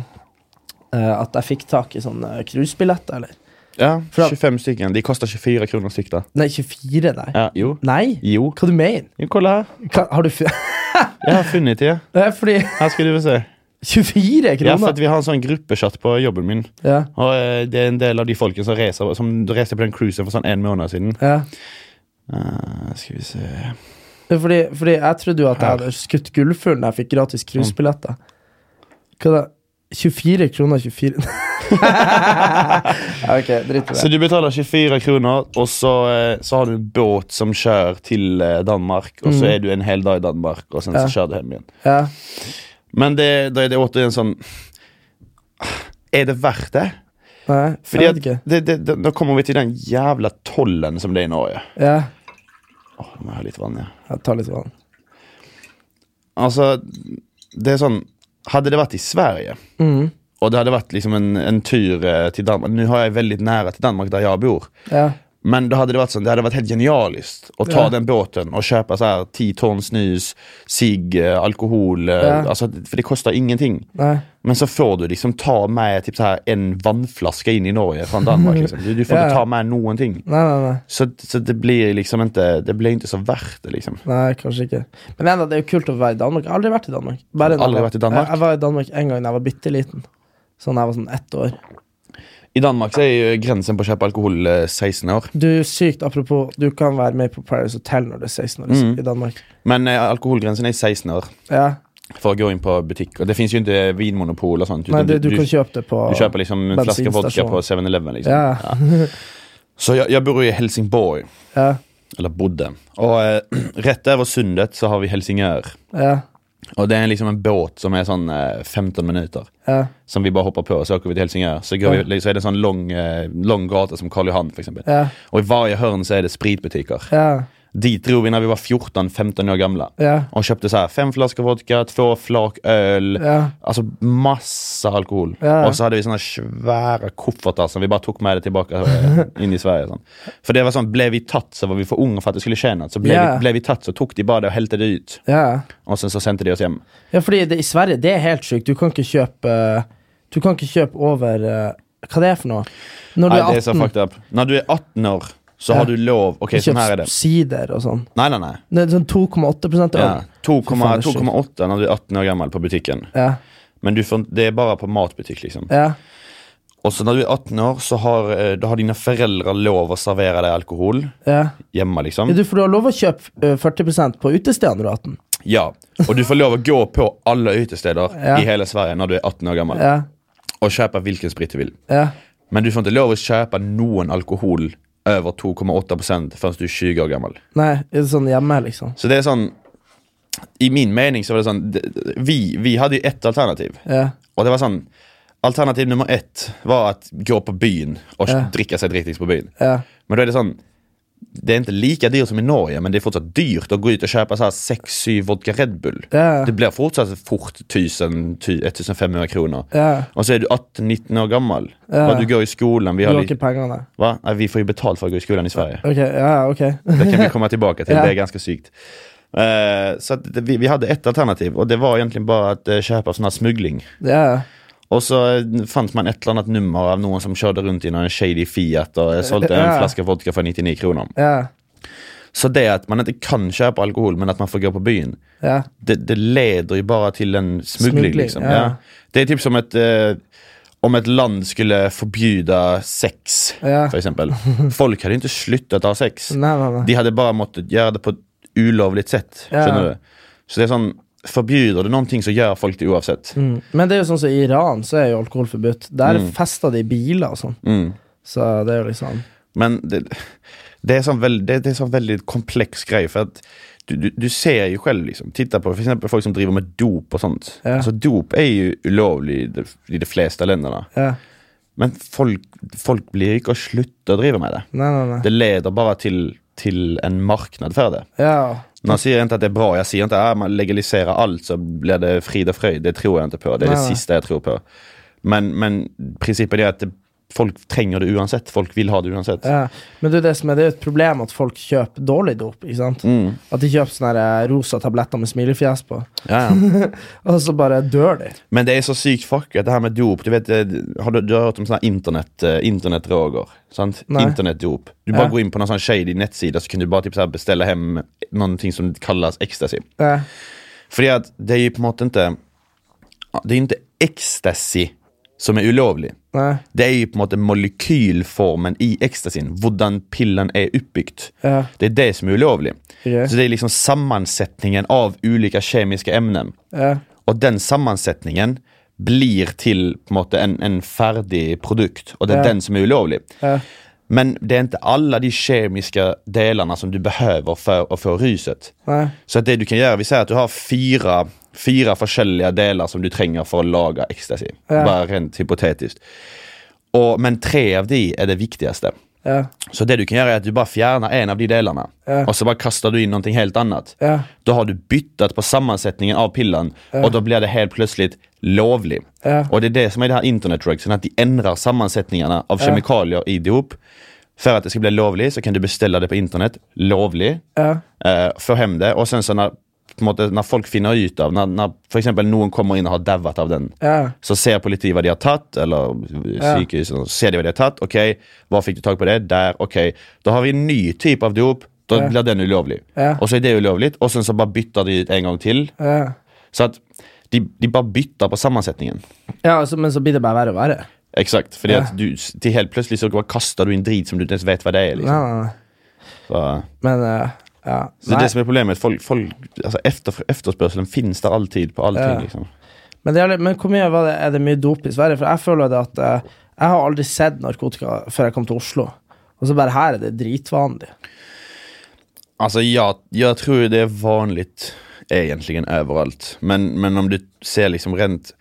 [SPEAKER 3] uh, At jeg fikk tak i sånne cruisebilletter, eller?
[SPEAKER 4] Ja, 25 stykker. De koster 24 kroner stykk. da
[SPEAKER 3] Nei, 24, nei.
[SPEAKER 4] Ja, jo.
[SPEAKER 3] Nei?
[SPEAKER 4] Jo.
[SPEAKER 3] Hva du mener
[SPEAKER 4] jo kolla her.
[SPEAKER 3] Hva, Har du fu- <laughs>
[SPEAKER 4] Jeg har funnet det.
[SPEAKER 3] Det er fordi
[SPEAKER 4] Her skal du få se.
[SPEAKER 3] 24 kroner?
[SPEAKER 4] Ja, for at Vi har en sånn gruppechat på jobben min.
[SPEAKER 3] Ja,
[SPEAKER 4] Og eh, Det er en del av de folkene som reiser Som reiste på den cruisen for sånn en måned siden.
[SPEAKER 3] ja.
[SPEAKER 4] Eh, skal vi se
[SPEAKER 3] Fordi, fordi jeg trodde jo at jeg hadde skutt gullfuglen da jeg fikk gratis cruisebilletter. Hva da? 24 kroner 24 ja, <laughs> <laughs> Ok, drit i
[SPEAKER 4] Så du betaler 24 kroner, og så, eh, så har du en båt som kjører til eh, Danmark. Og så
[SPEAKER 3] Mhm.
[SPEAKER 4] er du en hel dag i Danmark, og sen så kjører du hjem igjen.
[SPEAKER 3] Ja.
[SPEAKER 4] Men det, da er det återigen sånn <sighs> Er det verdt det?
[SPEAKER 3] Nei,
[SPEAKER 4] Fordi at det, det, det, Da kommer vi til den jævla tollen som det er i Norge.
[SPEAKER 3] Ja,
[SPEAKER 4] Åh, nå må jeg ha litt vann, ja.
[SPEAKER 3] jeg tar litt vann.
[SPEAKER 4] Altså, det er sånn Hadde det vært i Sverige,
[SPEAKER 3] Mhm.
[SPEAKER 4] Og det hadde vært liksom en, en tur eh, til Danmark Nå har jeg veldig nære til Danmark, der jeg bor.
[SPEAKER 3] Ja.
[SPEAKER 4] Men da hadde det vært sånn, det hadde vært helt genialist å ta
[SPEAKER 3] Ja.
[SPEAKER 4] den båten og kjøpe så her ti tonn snus, sigg, eh, alkohol eh,
[SPEAKER 3] Ja.
[SPEAKER 4] altså, For det koster ingenting.
[SPEAKER 3] Nei.
[SPEAKER 4] Men så får du liksom ta med typ, så her, en vannflaske inn i Norge fra Danmark. <laughs> Liksom. Du, du får
[SPEAKER 3] Ja.
[SPEAKER 4] ikke ta med noen ting.
[SPEAKER 3] Nei, nei.
[SPEAKER 4] Så, så det blir liksom ikke Det blir ikke så verdt det, liksom.
[SPEAKER 3] Nei, kanskje ikke. Men enda, det er jo kult å være i Danmark. Jeg har aldri vært i Danmark. Bare
[SPEAKER 4] Aldri vært i Danmark?
[SPEAKER 3] Jeg, jeg var i Danmark en gang da jeg var bitte liten. Sånn jeg var sånn ett år.
[SPEAKER 4] I Danmark så er grensen på å kjøpe alkohol eh, 16 år.
[SPEAKER 3] Du, sykt apropos, du kan være med på Paris Hotel når du er 16 år
[SPEAKER 4] Mm.
[SPEAKER 3] i Danmark.
[SPEAKER 4] Men eh, alkoholgrensen er 16 år
[SPEAKER 3] Ja.
[SPEAKER 4] for å gå inn på butikk. Og det fins jo ikke vinmonopol og sånt.
[SPEAKER 3] Nei,
[SPEAKER 4] du,
[SPEAKER 3] du, du kan kjøpe det på
[SPEAKER 4] du kjøper liksom en flaske vodka på 7-Eleven. Liksom.
[SPEAKER 3] Ja.
[SPEAKER 4] Så jeg, jeg bor i Helsingborg.
[SPEAKER 3] Ja.
[SPEAKER 4] Eller bodde. Og eh, <clears throat> rett over sundet så har vi Helsingør.
[SPEAKER 3] Ja.
[SPEAKER 4] Og det er liksom en båt som er sånn eh, 15 minutter.
[SPEAKER 3] Ja.
[SPEAKER 4] Som vi bare hopper på, og så åker vi til Helsingør. Så, går vi, så er det en sånn lang, eh, lang gate som Karl Johan, for eksempel.
[SPEAKER 3] Ja.
[SPEAKER 4] Og i hver hjørne så er det spritbutikker.
[SPEAKER 3] Ja.
[SPEAKER 4] Dit dro vi da vi var 14-15 år gamle.
[SPEAKER 3] Ja.
[SPEAKER 4] Og kjøpte så her fem flasker vodka, två flak øl.
[SPEAKER 3] Ja.
[SPEAKER 4] Altså masse alkohol.
[SPEAKER 3] Ja.
[SPEAKER 4] Og så hadde vi sånne svære kofferter som vi bare tok med det tilbake eh, inn i Sverige. Sånn. For det var sånn, ble vi tatt, så var vi for unge for at det skulle skje noe. Så ble,
[SPEAKER 3] Ja.
[SPEAKER 4] vi, ble vi tatt, så tok de bare det og helte det ut.
[SPEAKER 3] Ja.
[SPEAKER 4] Og så, så sendte de oss hjem.
[SPEAKER 3] ja, det, i Sverige, det er helt sjukt. Du kan ikke kjøpe Du kan ikke kjøpe over eh, Hva det er for noe? Når du
[SPEAKER 4] så
[SPEAKER 3] 18
[SPEAKER 4] fucked up. Når du er 18 år, så har du lov Ok, sånn her er det.
[SPEAKER 3] Sider og sånn.
[SPEAKER 4] Nei, nei, nei.
[SPEAKER 3] Det er sånn 2,8 øl.
[SPEAKER 4] Ja.
[SPEAKER 3] Fy faen, det er
[SPEAKER 4] 2,8 når du er 18 år gammel på butikken.
[SPEAKER 3] Ja.
[SPEAKER 4] Men du får, det er bare på matbutikk, liksom.
[SPEAKER 3] Ja.
[SPEAKER 4] Og så når du er 18 år, så har, eh, har dine foreldre lov å servere deg alkohol
[SPEAKER 3] Ja.
[SPEAKER 4] hjemme, liksom.
[SPEAKER 3] Ja, Du får lov å kjøpe eh, 40% på utesteder når du er 18.
[SPEAKER 4] Ja, og du får lov å gå på alle utesteder
[SPEAKER 3] Ja.
[SPEAKER 4] i hele Sverige når du er 18 år gammel,
[SPEAKER 3] Ja.
[SPEAKER 4] og kjøpe hvilken sprit du vil.
[SPEAKER 3] Ja.
[SPEAKER 4] Men du får ikke lov å kjøpe noen alkohol over 2,8% før du er 20 år gammel.
[SPEAKER 3] Nei, er sånn hjemme, liksom?
[SPEAKER 4] Så det er sånn I min mening så var det sånn det- Vi, vi hadde jo ett alternativ,
[SPEAKER 3] Ja.
[SPEAKER 4] og det var sånn Alternativ nummer ett var at gå på byen og
[SPEAKER 3] Ja.
[SPEAKER 4] drikke seg dritings på byen.
[SPEAKER 3] Ja.
[SPEAKER 4] Men da er det sånn Det er ikke like dyrt som i Norge, men det er fortsatt dyrt å gå ut og kjøpe sånn seks-syv vodka Red Bull.
[SPEAKER 3] Yeah.
[SPEAKER 4] Det blir fortsatt fort 1000, 1500 kroner.
[SPEAKER 3] Yeah.
[SPEAKER 4] Og så er du 18-19 år gammel,
[SPEAKER 3] Yeah.
[SPEAKER 4] og du går i skolen. Vi har litt, hva? Nei, vi får jo betalt for å gå i skolen i Sverige.
[SPEAKER 3] Okay. ja, okay.
[SPEAKER 4] Det kan vi komme tilbake til. <laughs> Det er ganske sykt. Uh, så det, vi, vi hadde ett alternativ, og det var egentlig bare å uh, kjøpe sånn smugling.
[SPEAKER 3] Ja.
[SPEAKER 4] Og så fant man et eller annet nummer av noen som kjørte rundt i en shady Fiat og solgte en flaske vodka for 99 kroner.
[SPEAKER 3] Ja.
[SPEAKER 4] Så det at man ikke kan kjøpe alkohol, men at man får gå på byen,
[SPEAKER 3] Ja.
[SPEAKER 4] det, det leder jo bare til en smugling, liksom.
[SPEAKER 3] ja.
[SPEAKER 4] Det er typ som et eh, Om et land skulle forbyde sex,
[SPEAKER 3] Ja.
[SPEAKER 4] eksempel. Folk hadde ikke sluttet å ha sex.
[SPEAKER 3] Nei, nei, nei.
[SPEAKER 4] De hadde bare måttet gjøre det på et ulovlig sett.
[SPEAKER 3] Ja.
[SPEAKER 4] Skjønner du? Så det er sånn Forbyr du ting, så gjør folk det uansett.
[SPEAKER 3] Mm. Men det er jo sånn som i Iran, så er jo alkohol forbudt. Der
[SPEAKER 4] Mm.
[SPEAKER 3] fester de biler og sånn.
[SPEAKER 4] Mm.
[SPEAKER 3] Så det er jo liksom
[SPEAKER 4] Men det, det, er sånn veld, det, det er sånn veldig kompleks greie. For at du, du, du ser jo selv, liksom. Titta på f.eks. folk som driver med dop og sånt.
[SPEAKER 3] Ja.
[SPEAKER 4] Altså Dop er jo ulovlig i de, i de fleste landene.
[SPEAKER 3] Ja.
[SPEAKER 4] Men folk, folk blir ikke å slutte å drive med det.
[SPEAKER 3] Nei, nei, nei.
[SPEAKER 4] Det leder bare til, til en marknad for det.
[SPEAKER 3] Ja.
[SPEAKER 4] Nå sier ikke at det er bra. Jeg sier ikke at man legaliserer alt, så blir det frid og frøyd. Det tror jeg ikke på. Det er det siste jeg tror på. Men, men prinsippet er at det, folk trenger det uansett. Folk vil ha det uansett.
[SPEAKER 3] ja. Men du, det som er, det er et problem at folk kjøper dårlig dop. ikke sant?
[SPEAKER 4] Mm.
[SPEAKER 3] At de kjøper sånne eh, rosa tabletter med smilefjes på,
[SPEAKER 4] Ja, ja. <laughs>
[SPEAKER 3] og så bare dør de.
[SPEAKER 4] Men det er så sykt fucket, det her med dop. Du vet, har du, du har hørt om sånne internett, eh?
[SPEAKER 3] Nei.
[SPEAKER 4] Internettdop. Du bare går inn på noen sånn shady nettside, så kan du bare typ, så här beställa noen ting som kalles ecstasy. Fordi at det er jo på en måte ikke Det er jo ikke ecstasy som er ulovlig.
[SPEAKER 3] Nei.
[SPEAKER 4] Det er jo på en måte molekylformen i ecstasyen. Hvordan pillen er oppbygd.
[SPEAKER 3] Ja.
[SPEAKER 4] Det er det som er ulovlig.
[SPEAKER 3] Okay.
[SPEAKER 4] Så det er liksom sammensetningen av ulike kjemiske emner.
[SPEAKER 3] Ja.
[SPEAKER 4] Og den sammensetningen blir til på en måte en, en ferdig produkt, og det er
[SPEAKER 3] Ja.
[SPEAKER 4] den som er ulovlig. Men det er ikke alle de kjemiske delene som du behøver for å få ruset. Så det du kan gjøre, Vi sier at du har fire, fire forskjellige deler som du trenger for å lage ecstasy.
[SPEAKER 3] Ja.
[SPEAKER 4] Bare rent hypotetisk. Og, men tre av de er det viktigste.
[SPEAKER 3] Ja.
[SPEAKER 4] Så det du kan gjøre er at du bare fjerner en av de delene,
[SPEAKER 3] Ja.
[SPEAKER 4] og så bare kaster du inn noe helt annet.
[SPEAKER 3] Ja.
[SPEAKER 4] Da har du byttet på sammensetningen av pillen, og da blir det helt plutselig lovlig. Og det er det som er det her internettdrugsen, at de endrer sammensetningene av kjemikalier i dop. For at det skal bli lovlig, så kan du bestille det på internett lovlig, eh, få hjem det, og sen så når, på en måte, når folk finner ut av Når, når for eksempel noen kommer inn og har dauet av den,
[SPEAKER 3] Ja.
[SPEAKER 4] så ser politiet hva de har tatt, eller sykehuset, så ser de hva de har tatt. Ok, hva fikk du tak på det? Der, ok. Da har vi en ny type av dop. Da
[SPEAKER 3] Ja.
[SPEAKER 4] blir den ulovlig.
[SPEAKER 3] Ja.
[SPEAKER 4] Og så er det ulovlig, og sen så bare bytter de ut en gang til.
[SPEAKER 3] Ja.
[SPEAKER 4] Så at de, de bare bytter på sammensetningen.
[SPEAKER 3] ja altså, men så blir det bare verre og verre.
[SPEAKER 4] Eksakt. Fordi
[SPEAKER 3] Ja.
[SPEAKER 4] at du, til helt plutselig så bare kaster du inn drit som du ikke ens vet hva det er. Liksom.
[SPEAKER 3] Men eh, ja.
[SPEAKER 4] så det som er problemet. Folk, folk, altså efter, efterspørselen finnes der alltid på allting.
[SPEAKER 3] Ja.
[SPEAKER 4] liksom.
[SPEAKER 3] Men, det er, men hvor mye det, er det mye dop i Sverige? For jeg føler det at eh, jeg har aldri sett narkotika før jeg kom til Oslo. Og så bare her er det dritvanlig.
[SPEAKER 4] Altså, ja, jeg tror det er vanligt egentligen overalt. Men, men om du ser liksom rent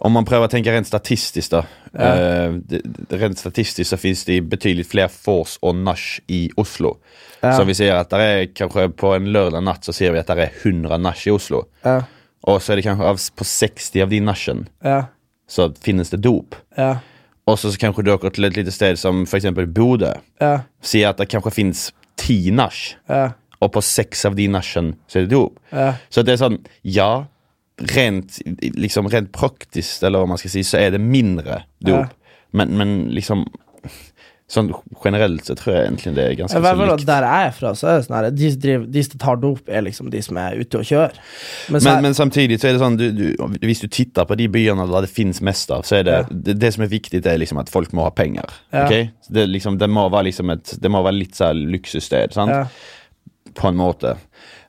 [SPEAKER 4] om man prøver å tenke rent statistisk, da. Ja. det- rent statistisk så finnes det betydelig flere vors og nach i Oslo.
[SPEAKER 3] Ja.
[SPEAKER 4] Så vi sier at det er kanskje på en lørdag natt så sier vi at det er 100 nach i Oslo.
[SPEAKER 3] Ja.
[SPEAKER 4] Og så er det kanskje av, på 60 av de nachene
[SPEAKER 3] Ja.
[SPEAKER 4] så finnes det dop.
[SPEAKER 3] Ja.
[SPEAKER 4] Og så kanskje åker til et lite sted som eksempel Bodø.
[SPEAKER 3] Ja.
[SPEAKER 4] Sier at det kanskje finnes 10 nach.
[SPEAKER 3] Ja.
[SPEAKER 4] Og på seks av de nachene så er det dop.
[SPEAKER 3] Ja.
[SPEAKER 4] Så det er sånn, ja, rent, liksom, rent praktisk, eller hva man skal si, så er det mindre dop. Men, men liksom Sånn generelt så tror jeg egentlig det er ganske
[SPEAKER 3] jeg,
[SPEAKER 4] så likt.
[SPEAKER 3] Der jeg er fra, så er det sånn her De de som tar dop, er liksom de som er ute og kjører. Men,
[SPEAKER 4] Men,
[SPEAKER 3] er-
[SPEAKER 4] men samtidig så er det sånn du, du, Hvis du titter på de byene der det finnes mest av, så er det,
[SPEAKER 3] Ja.
[SPEAKER 4] det det som er viktig, det er liksom at folk må ha penger.
[SPEAKER 3] Ja.
[SPEAKER 4] Okay? Det, liksom, det må være liksom et Det må være litt sånn luksussted, sant?
[SPEAKER 3] ja,
[SPEAKER 4] På en måte.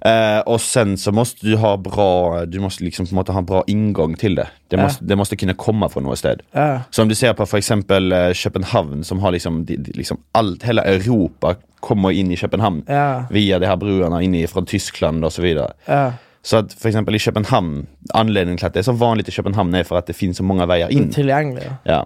[SPEAKER 4] Eh, og sen så måste du ha bra Du måste liksom på en måte ha bra inngang til det. Det
[SPEAKER 3] Ja.
[SPEAKER 4] det måste kunne komme fra noe sted.
[SPEAKER 3] ja,
[SPEAKER 4] Så om du ser på eksempel eh, København, som har liksom, de, de, liksom alt, Hele Europa kommer inn i København
[SPEAKER 3] ja,
[SPEAKER 4] via de her bruene inn fra Tyskland og Så, videre.
[SPEAKER 3] ja.
[SPEAKER 4] så at for eksempel i København Anledningen til at det er så vanlig i København, er for at det finnes så mange veier inn.
[SPEAKER 3] Tilgjengelig. Ja.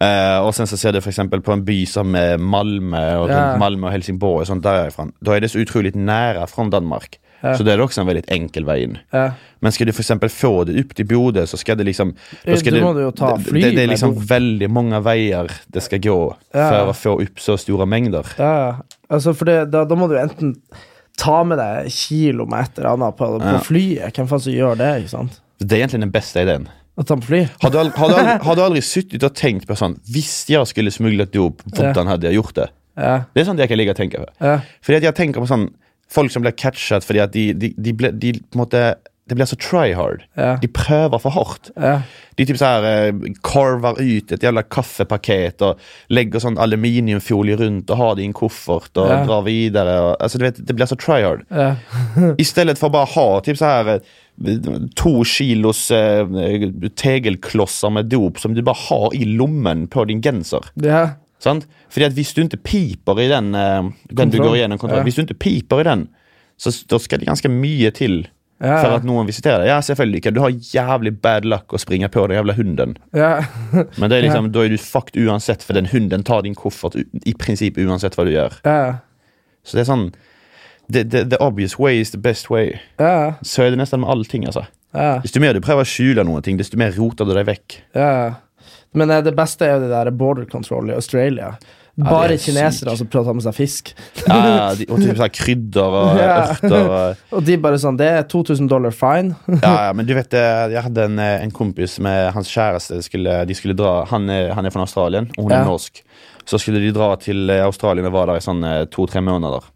[SPEAKER 4] Eh, og sen så ser du eksempel på en by som eh, Malmö og
[SPEAKER 3] Ja.
[SPEAKER 4] Malmö og Helsingborg. Sånt derifra. Da er det så utrolig nære fra Danmark.
[SPEAKER 3] Ja.
[SPEAKER 4] Så det er også en veldig enkel vei inn.
[SPEAKER 3] Ja.
[SPEAKER 4] Men skal du for få det opp til Bodø, så skal det liksom da skal
[SPEAKER 3] du
[SPEAKER 4] det-
[SPEAKER 3] fly
[SPEAKER 4] Det, det er liksom veldig mange veier det skal gå
[SPEAKER 3] Ja.
[SPEAKER 4] for å få opp så store mengder.
[SPEAKER 3] Ja, altså for det, da, da må du enten ta med deg kilo med et eller annet på, på flyet. Hvem faen som gjør det? ikke sant?
[SPEAKER 4] Det er egentlig den beste ideen.
[SPEAKER 3] På fly?
[SPEAKER 4] Har du, al- aldri, sittet og tenkt på sånn Hvis jeg skulle smuglet dop, hvordan hadde jeg gjort det?
[SPEAKER 3] Ja.
[SPEAKER 4] Det er sånt jeg kan ligge og tenke på.
[SPEAKER 3] Ja.
[SPEAKER 4] Fordi jeg tenker på sånn Folk som blir catchet fordi at de, de, de, ble, de på en måte Det blir så try hard.
[SPEAKER 3] Ja.
[SPEAKER 4] De prøver for hardt.
[SPEAKER 3] Ja.
[SPEAKER 4] De typ så her eh, carver ut et jævla kaffepaket og legger sånn aluminiumfolie rundt og har det i en koffert og
[SPEAKER 3] Ja.
[SPEAKER 4] drar videre. Og, altså, du vet, det blir så try hard. I stedet for bare å ha typ så her eh, to kilos eh, tegelklosser med dop som du bare har i lommen på din genser.
[SPEAKER 3] ja.
[SPEAKER 4] Sant? Fordi at hvis du ikke piper i den, eh, den du går igjennom kontroll,
[SPEAKER 3] Ja.
[SPEAKER 4] Hvis du ikke piper i den, så da skal det ganske mye til
[SPEAKER 3] Ja,
[SPEAKER 4] for at noen visiterer deg. Ja, selvfølgelig kan du ha jævlig bad luck å springe på den jævla hunden.
[SPEAKER 3] ja.
[SPEAKER 4] Men det er liksom, da er du fucked uansett, for den hunden tar din koffert i prinsipp uansett hva du gjør.
[SPEAKER 3] ja.
[SPEAKER 4] Så det er sånn the, the, the obvious way is the best way.
[SPEAKER 3] ja.
[SPEAKER 4] Så er det nesten med allting, altså.
[SPEAKER 3] ja.
[SPEAKER 4] Desto mer du prøver å skjule noen ting, desto mer roter du deg vekk.
[SPEAKER 3] ja. Men eh, det beste er jo det der border control i Australia. Bare
[SPEAKER 4] er
[SPEAKER 3] kinesere som prøver å ta med seg fisk.
[SPEAKER 4] Ja, de, og typ sånn krydder og
[SPEAKER 3] Ja.
[SPEAKER 4] ørter og <laughs>
[SPEAKER 3] Og de bare sånn Det er 2000 dollar fine.
[SPEAKER 4] Ja, ja, men du vet, eh, jeg hadde en, eh, en kompis med hans kjæreste. Skulle, de skulle dra, han, er, han er fra Australien, og hun
[SPEAKER 3] Ja.
[SPEAKER 4] er norsk. Så skulle de dra til Australia Australien og var der i sånn to-tre måneder.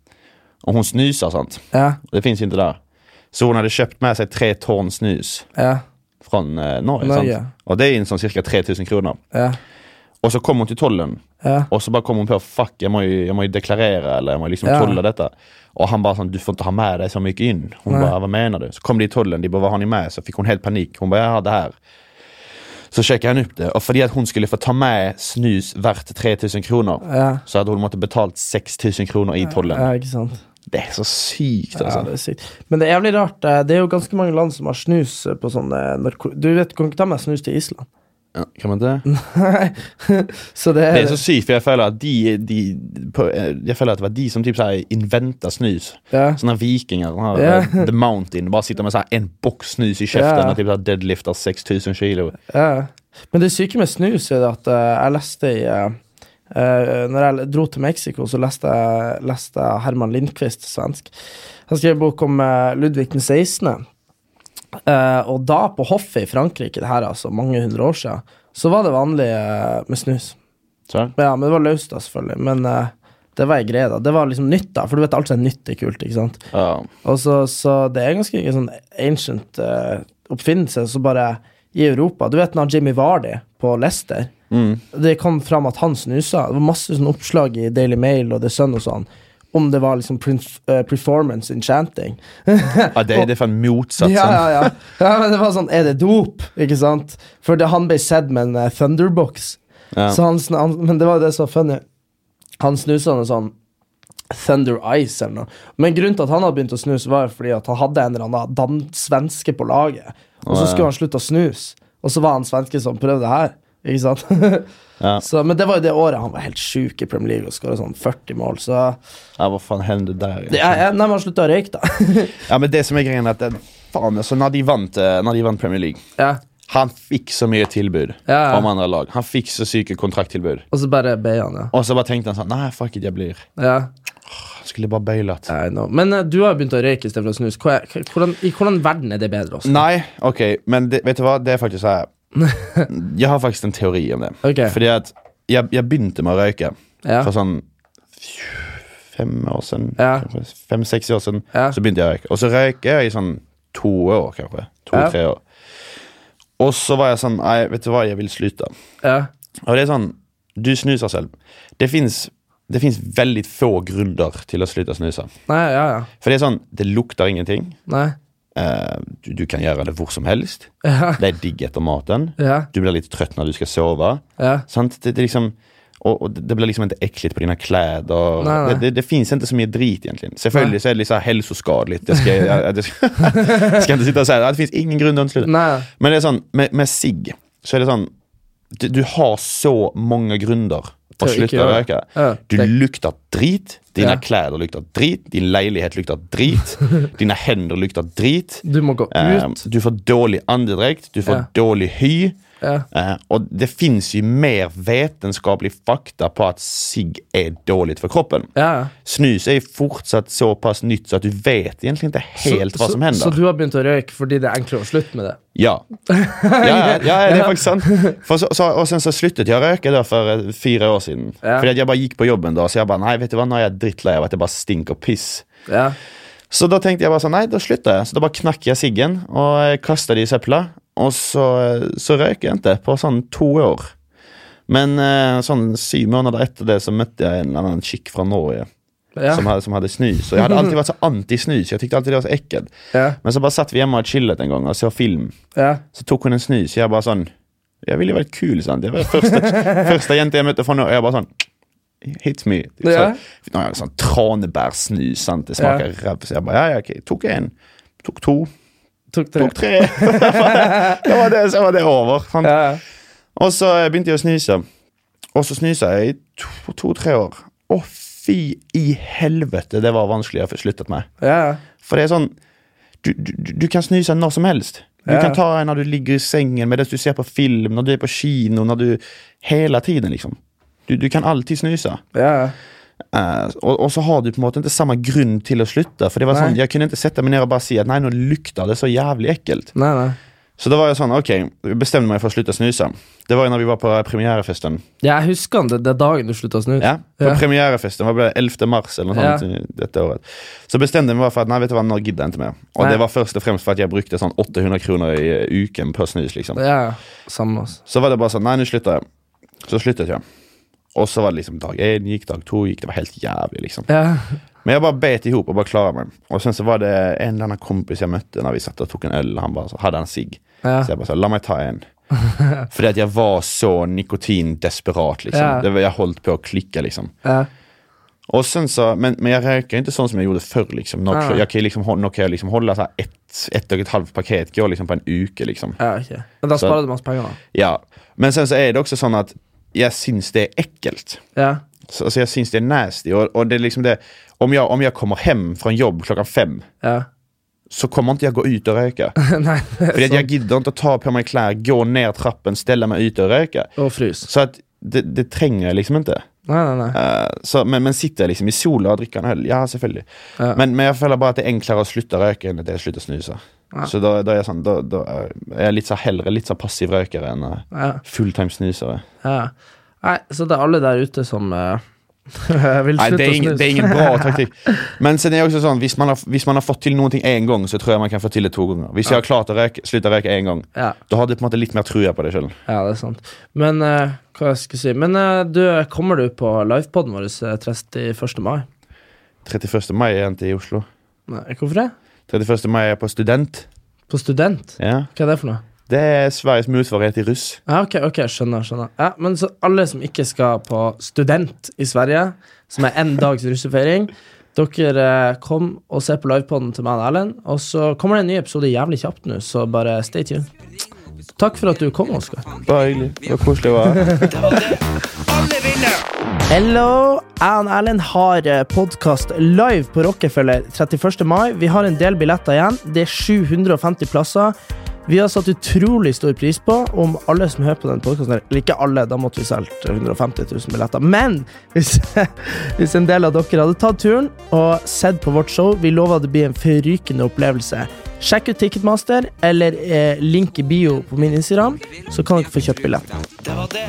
[SPEAKER 4] Og hun snuser, sant.
[SPEAKER 3] Ja.
[SPEAKER 4] Det fins ikke där. Så hun hadde kjøpt med seg tre tårn snus
[SPEAKER 3] Ja.
[SPEAKER 4] fra eh, Norge.
[SPEAKER 3] Norge.
[SPEAKER 4] Sant? Og det er en sånn cirka 3000 kroner.
[SPEAKER 3] Ja.
[SPEAKER 4] Og så kom hun til tollen,
[SPEAKER 3] Ja.
[SPEAKER 4] og så bara kom hun på fuck, jeg må jo, jag må ju deklarere, eller jeg må liksom
[SPEAKER 3] Ja.
[SPEAKER 4] tolle dette. Og han bare sånn, du får ikke ha med deg så mye inn. Hun
[SPEAKER 3] Nej.
[SPEAKER 4] bare, hva mener du? Så kom det i tollen, de bare, vad har ni med? Så fikk hun helt panikk. Hun bare, jag har det här. Så checkade han opp det, og fordi att hun skulle få ta med snus värt 3000 kroner,
[SPEAKER 3] Ja.
[SPEAKER 4] så hade hon måttet betalt 6000 kronor i tollen.
[SPEAKER 3] ja, ikke sant.
[SPEAKER 4] Det er så sykt,
[SPEAKER 3] Ja,
[SPEAKER 4] altså.
[SPEAKER 3] det er sykt. Men det er jævlig rart. eh, Det er jo ganske mange land som har snus eh, på sånn eh, narko... Du vet, kan ikke ta med snus til Island.
[SPEAKER 4] Ja, kan man det? <laughs> <laughs>
[SPEAKER 3] så det er,
[SPEAKER 4] Det er så sykt, for jeg føler at de, de på, Jeg føler at det var de som typ sånn inventa snus.
[SPEAKER 3] ja.
[SPEAKER 4] Sånne vikinger. Sånne,
[SPEAKER 3] Ja.
[SPEAKER 4] The Mountain. Bare sitter med sånn en boks snus i kjeften
[SPEAKER 3] Ja.
[SPEAKER 4] og typ sånn deadlifter 6000 kilo.
[SPEAKER 3] Ja. Men det syke med snus er at uh, jeg leste i uh, Når jeg dro til Mexico, så leste jeg, leste jeg Herman Lindqvist, svensk. Han skrev bok om uh, Ludvig den 16. Uh, og da, på hoffet i Frankrike, det her er altså mange hundre år siden, så var det vanlig uh, med snus.
[SPEAKER 4] Så?
[SPEAKER 3] Ja, men det var løst, da, selvfølgelig. Men eh, det var ei greie, da. Det var liksom nytt, da. For du vet alt som er nytt, er kult, ikke sant?
[SPEAKER 4] Ja.
[SPEAKER 3] Og så, så det er ganske en sånn ancient eh, oppfinnelse så bare i Europa. Du vet når Jimmy Vardy på Leicester
[SPEAKER 4] Mm.
[SPEAKER 3] Det kom fram at han snusa. Det var masse sånn oppslag i Daily Mail og The Sun og sånn om det var liksom eh, performance enchanting.
[SPEAKER 4] ja, det, det er faen motsatsen.
[SPEAKER 3] Ja, ja, ja. ja, men det var sånn Er det dop? Ikke sant? For det, han ble sett med en uh, Thunderbox.
[SPEAKER 4] Ja.
[SPEAKER 3] Så han, han, men det var det som var funny. Han snusa noe sånn Thunder Ice eller noe. Men grunnen til at han hadde begynt å snuse, var fordi at han hadde en eller annen svenske på laget. Og så skulle han slutte å snuse, og så var han svenske som prøvde det her. Ikke sant? <laughs>
[SPEAKER 4] Ja.
[SPEAKER 3] så, men det var jo det året han var helt sjuk i Premier League og skåra sånn 40 mål, så
[SPEAKER 4] Ja, hva faen hender der?
[SPEAKER 3] det, jeg, jeg, Nei, men han slutta å røyke, da. <laughs>
[SPEAKER 4] Ja, men det som er greien er at det, faen, altså, når, de vant, eh, når de vant Premier League
[SPEAKER 3] ja.
[SPEAKER 4] Han fikk så mye tilbud
[SPEAKER 3] Ja,
[SPEAKER 4] om andre lag. Han fikk så syke kontrakttilbud.
[SPEAKER 3] Og så bare be han, ja.
[SPEAKER 4] Og så bare tenkte han sånn Nei, fuck it, jeg blir.
[SPEAKER 3] ja.
[SPEAKER 4] Skulle bare bøylet.
[SPEAKER 3] Men uh, du har jo begynt å røyke istedenfor å er- Hvordan, I hvordan verden er det bedre? Også?
[SPEAKER 4] Nei, ok, men det, vet du hva? Det er faktisk så her <laughs> Jeg har faktisk en teori om det.
[SPEAKER 3] Okay.
[SPEAKER 4] Fordi at jeg, jeg begynte med å røyke
[SPEAKER 3] Ja.
[SPEAKER 4] For sånn fem år siden,
[SPEAKER 3] Ja.
[SPEAKER 4] fem-seks år siden,
[SPEAKER 3] Ja.
[SPEAKER 4] så begynte jeg å røyke. Og så røyker jeg i sånn to år, kanskje. To-tre år. Og så var jeg sånn Nei, vet du hva, jeg vil slutte.
[SPEAKER 3] Ja.
[SPEAKER 4] Og det er sånn, du snuser selv. Det fins det finnes veldig få grunner til å slutte å snuse.
[SPEAKER 3] Nei, ja, ja.
[SPEAKER 4] For det er sånn, det lukter ingenting.
[SPEAKER 3] Nei.
[SPEAKER 4] Eh, du, du kan gjøre det hvor som helst.
[SPEAKER 3] Ja.
[SPEAKER 4] Det er digg etter maten.
[SPEAKER 3] Ja.
[SPEAKER 4] Du blir litt trøtt når du skal sove.
[SPEAKER 3] Ja.
[SPEAKER 4] Sant? Det, det, liksom, og, og det blir liksom ikke ekkelt på dine klær.
[SPEAKER 3] Nei, nei.
[SPEAKER 4] Det, det, fins ikke så mye drit, egentlig. Selvfølgelig så er det litt sånn helseskadelig. Jeg, skal jeg, jeg, <laughs> jeg skal, ikke sitte og si. Det Det finnes ingen grunn til å.
[SPEAKER 3] Nei.
[SPEAKER 4] Men det er sånn, med, med sigg så er det sånn du, du har så mange grunner
[SPEAKER 3] ikke
[SPEAKER 4] slutte å røyke. Du lukter drit. Dine
[SPEAKER 3] Ja.
[SPEAKER 4] klær lukter drit. Din leilighet lukter drit. <laughs> Dine hender lukter drit.
[SPEAKER 3] Du må gå ut.
[SPEAKER 4] Um, du får dårlig andedrekt. Du får
[SPEAKER 3] Ja.
[SPEAKER 4] dårlig hy.
[SPEAKER 3] Ja.
[SPEAKER 4] Eh, og det fins jo mer vitenskapelig fakta på at sigg er dårlig for kroppen.
[SPEAKER 3] Ja.
[SPEAKER 4] Snus er fortsatt såpass nytt så at du vet egentlig ikke helt
[SPEAKER 3] Så-
[SPEAKER 4] hva som hender.
[SPEAKER 3] så du har begynt å røyke fordi det er enklere å slutte med det?
[SPEAKER 4] Ja. Ja, det er <laughs> faktisk sant. Så, så, og sen så sluttet jeg å røyke da for eh, fire år siden. Fordi at jeg bare gikk på jobben da, så jeg bare Nei, vet du hva, nå er jeg drittlei av at det bare stinker piss.
[SPEAKER 3] Ja.
[SPEAKER 4] Så da tenkte jeg bare sånn, nei, da slutter jeg. Så da bare knakk jeg siggen og kasta kastet det i søpla. Og så, så røyker jeg ikke på sånn to år. Men eh, sånn syv måneder etter det så møtte jeg en annen chick fra Norge
[SPEAKER 3] Ja.
[SPEAKER 4] som, hadde, som hadde snus. Og jeg hadde alltid vært så anti-snus. Jeg tykte alltid det var så ekkelt.
[SPEAKER 3] Ja.
[SPEAKER 4] Men så bare satt vi hjemme og chillet en gang og så film.
[SPEAKER 3] Ja.
[SPEAKER 4] Så tok hun en snus. Jeg bare sånn Jeg ville jo vært kul, sant. Jeg var første, <laughs> første jente jeg møtte fra Norge. Jeg bare sånn Hit me. Så,
[SPEAKER 3] Ja.
[SPEAKER 4] nå har jeg sånn tranebærsnus. Sant? Det smaker
[SPEAKER 3] Ja.
[SPEAKER 4] ræv. Så jeg bare ja, ja, ok. Tok en. Tok to.
[SPEAKER 3] Tok tre.
[SPEAKER 4] Tok tre. <laughs> da var det, så var det over.
[SPEAKER 3] Ja.
[SPEAKER 4] Og så begynte jeg å snuse. Og så snusa jeg i to- to-tre år. Å, fy i helvete, det var vanskelig å få sluttet med.
[SPEAKER 3] Ja.
[SPEAKER 4] For det er sånn Du, du, du kan snuse når som helst. Du
[SPEAKER 3] Ja.
[SPEAKER 4] kan ta en når du ligger i sengen, mens du ser på film, når du er på kino, når du Hele tiden, liksom. Du, du kan alltid snuse.
[SPEAKER 3] Ja.
[SPEAKER 4] Eh, og, og så har du på en måte ikke samme grunn til å slutte. For det var
[SPEAKER 3] Nei.
[SPEAKER 4] sånn, Jeg kunne ikke sette meg ned og bare si at nei, nå lukter det så jævlig ekkelt.
[SPEAKER 3] Nei, nei.
[SPEAKER 4] Så da var jeg sånn, ok, jeg bestemte meg for å slutte å snuse. Det var jo når vi var på premierefesten.
[SPEAKER 3] Ja, jeg husker det, det dagen du slutta å snuse.
[SPEAKER 4] Ja, på
[SPEAKER 3] Ja.
[SPEAKER 4] premierefesten, det ble det, 11. mars eller noe sånt ja. dette året. Så bestemte jeg meg for at nei, vet du hva, nå gidder jeg ikke mer. Og
[SPEAKER 3] Nei.
[SPEAKER 4] det var først og fremst for at jeg brukte sånn 800 kroner i uken på snus, liksom.
[SPEAKER 3] Ja, samme oss.
[SPEAKER 4] Så var det bare sånn, nei, nå slutter jeg. Så sluttet jeg. Og så var det liksom dag én gikk, dag to gikk, det var helt jævlig, liksom.
[SPEAKER 3] Ja.
[SPEAKER 4] Men jeg bare bet ihop og bare klara meg. Og sen så var det en eller annen kompis jeg møtte når vi satt og tok en øl, han bare så hadde en sigg.
[SPEAKER 3] Ja.
[SPEAKER 4] Så jeg bare sa, la meg ta en. <laughs> Fordi at jeg var så nikotindesperat, liksom.
[SPEAKER 3] Ja.
[SPEAKER 4] Det var, jeg holdt på å klikke, liksom.
[SPEAKER 3] Ja.
[SPEAKER 4] Og sen så, men, men jeg røyker ikke sånn som jeg gjorde før. Liksom. Nå,
[SPEAKER 3] Ah.
[SPEAKER 4] Jag kan liksom, hå- nå kan jag liksom holde så ett, ett og et halvt paket går liksom på en uke. Liksom.
[SPEAKER 3] ja, okay. Men da
[SPEAKER 4] Så-
[SPEAKER 3] sparer du masse penger, da.
[SPEAKER 4] Ja. Men sen så er det også sånn att jag syns det er ekkelt.
[SPEAKER 3] Ja.
[SPEAKER 4] Så, altså, jeg syns det er nasty. Og, og det er liksom det, om, jeg, om jeg, kommer hem fra jobb klockan fem
[SPEAKER 3] Ja.
[SPEAKER 4] så kommer ikke jeg gå ut og røyke. <laughs>
[SPEAKER 3] Nei, Fordi er
[SPEAKER 4] För att jag
[SPEAKER 3] sant.
[SPEAKER 4] ta på meg klær, gå ned trappen, stelle meg ute og røyke.
[SPEAKER 3] Og frys.
[SPEAKER 4] Så at, det, det trenger jeg liksom ikke.
[SPEAKER 3] Nei, nei, nei.
[SPEAKER 4] Uh, så, men, men sitter jeg liksom i sola og drikker en øl? Ja, selvfølgelig.
[SPEAKER 3] Ja.
[SPEAKER 4] Men, men jeg føler bare at det er enklere å slutte å røyke enn at jeg slutter å slutte å snuse.
[SPEAKER 3] Ja.
[SPEAKER 4] Så da, da er jeg sånn Da, da er jeg litt så heller litt så passiv røykere enn uh,
[SPEAKER 3] Ja.
[SPEAKER 4] fulltime snusere.
[SPEAKER 3] Ja. Nei, så det er alle der ute som uh, <laughs> vil
[SPEAKER 4] Nei,
[SPEAKER 3] slutte
[SPEAKER 4] det er,
[SPEAKER 3] å
[SPEAKER 4] snuse
[SPEAKER 3] snuse.
[SPEAKER 4] det er ingen bra <laughs> taktikk. Men er det også sånn hvis man, har, hvis man har fått til noen ting én gang, så tror jeg man kan få til det to ganger. Hvis jeg har klart å røyke, slutte å røyke én gang,
[SPEAKER 3] Ja.
[SPEAKER 4] da har du på en måte litt mer trua på deg sjøl.
[SPEAKER 3] ja, det er sant. Men uh, hva jeg skal si Men uh, du, kommer du på livepoden vår eh, 31. mai?
[SPEAKER 4] 31. mai er jeg ikke i Oslo.
[SPEAKER 3] Nei, hvorfor det?
[SPEAKER 4] 31. mai er jeg på Student.
[SPEAKER 3] På Student?
[SPEAKER 4] Ja.
[SPEAKER 3] Hva er det for noe?
[SPEAKER 4] Det er Sveriges motsvarighet til russ.
[SPEAKER 3] Ja, ok, ok, skjønner, skjønner. Ja, men så alle som ikke skal på student i Sverige, som er en dags russefeiring, dere eh, kom og ser på livepoden til meg og Erlend, og så kommer det en ny episode jævlig kjapt nå, så bare stay tuned. Takk for at du kom, Oskar.
[SPEAKER 4] Bare hyggelig. Det var koselig å være her. <laughs>
[SPEAKER 3] Hello! Jeg og Erlend har podkast live på Rockefeller 31. mai. Vi har en del billetter igjen. Det er 750 plasser. Vi har satt utrolig stor pris på om alle som hører på den podkasten Eller ikke alle, da måtte vi solgt 150 000 billetter. Men hvis, <laughs> hvis en del av dere hadde tatt turen og sett på vårt show, vi lover det blir en forrykende opplevelse. Sjekk ut Ticketmaster eller eh, link i bio på min Instagram, så kan dere få kjøpt billetter.
[SPEAKER 2] Det var det.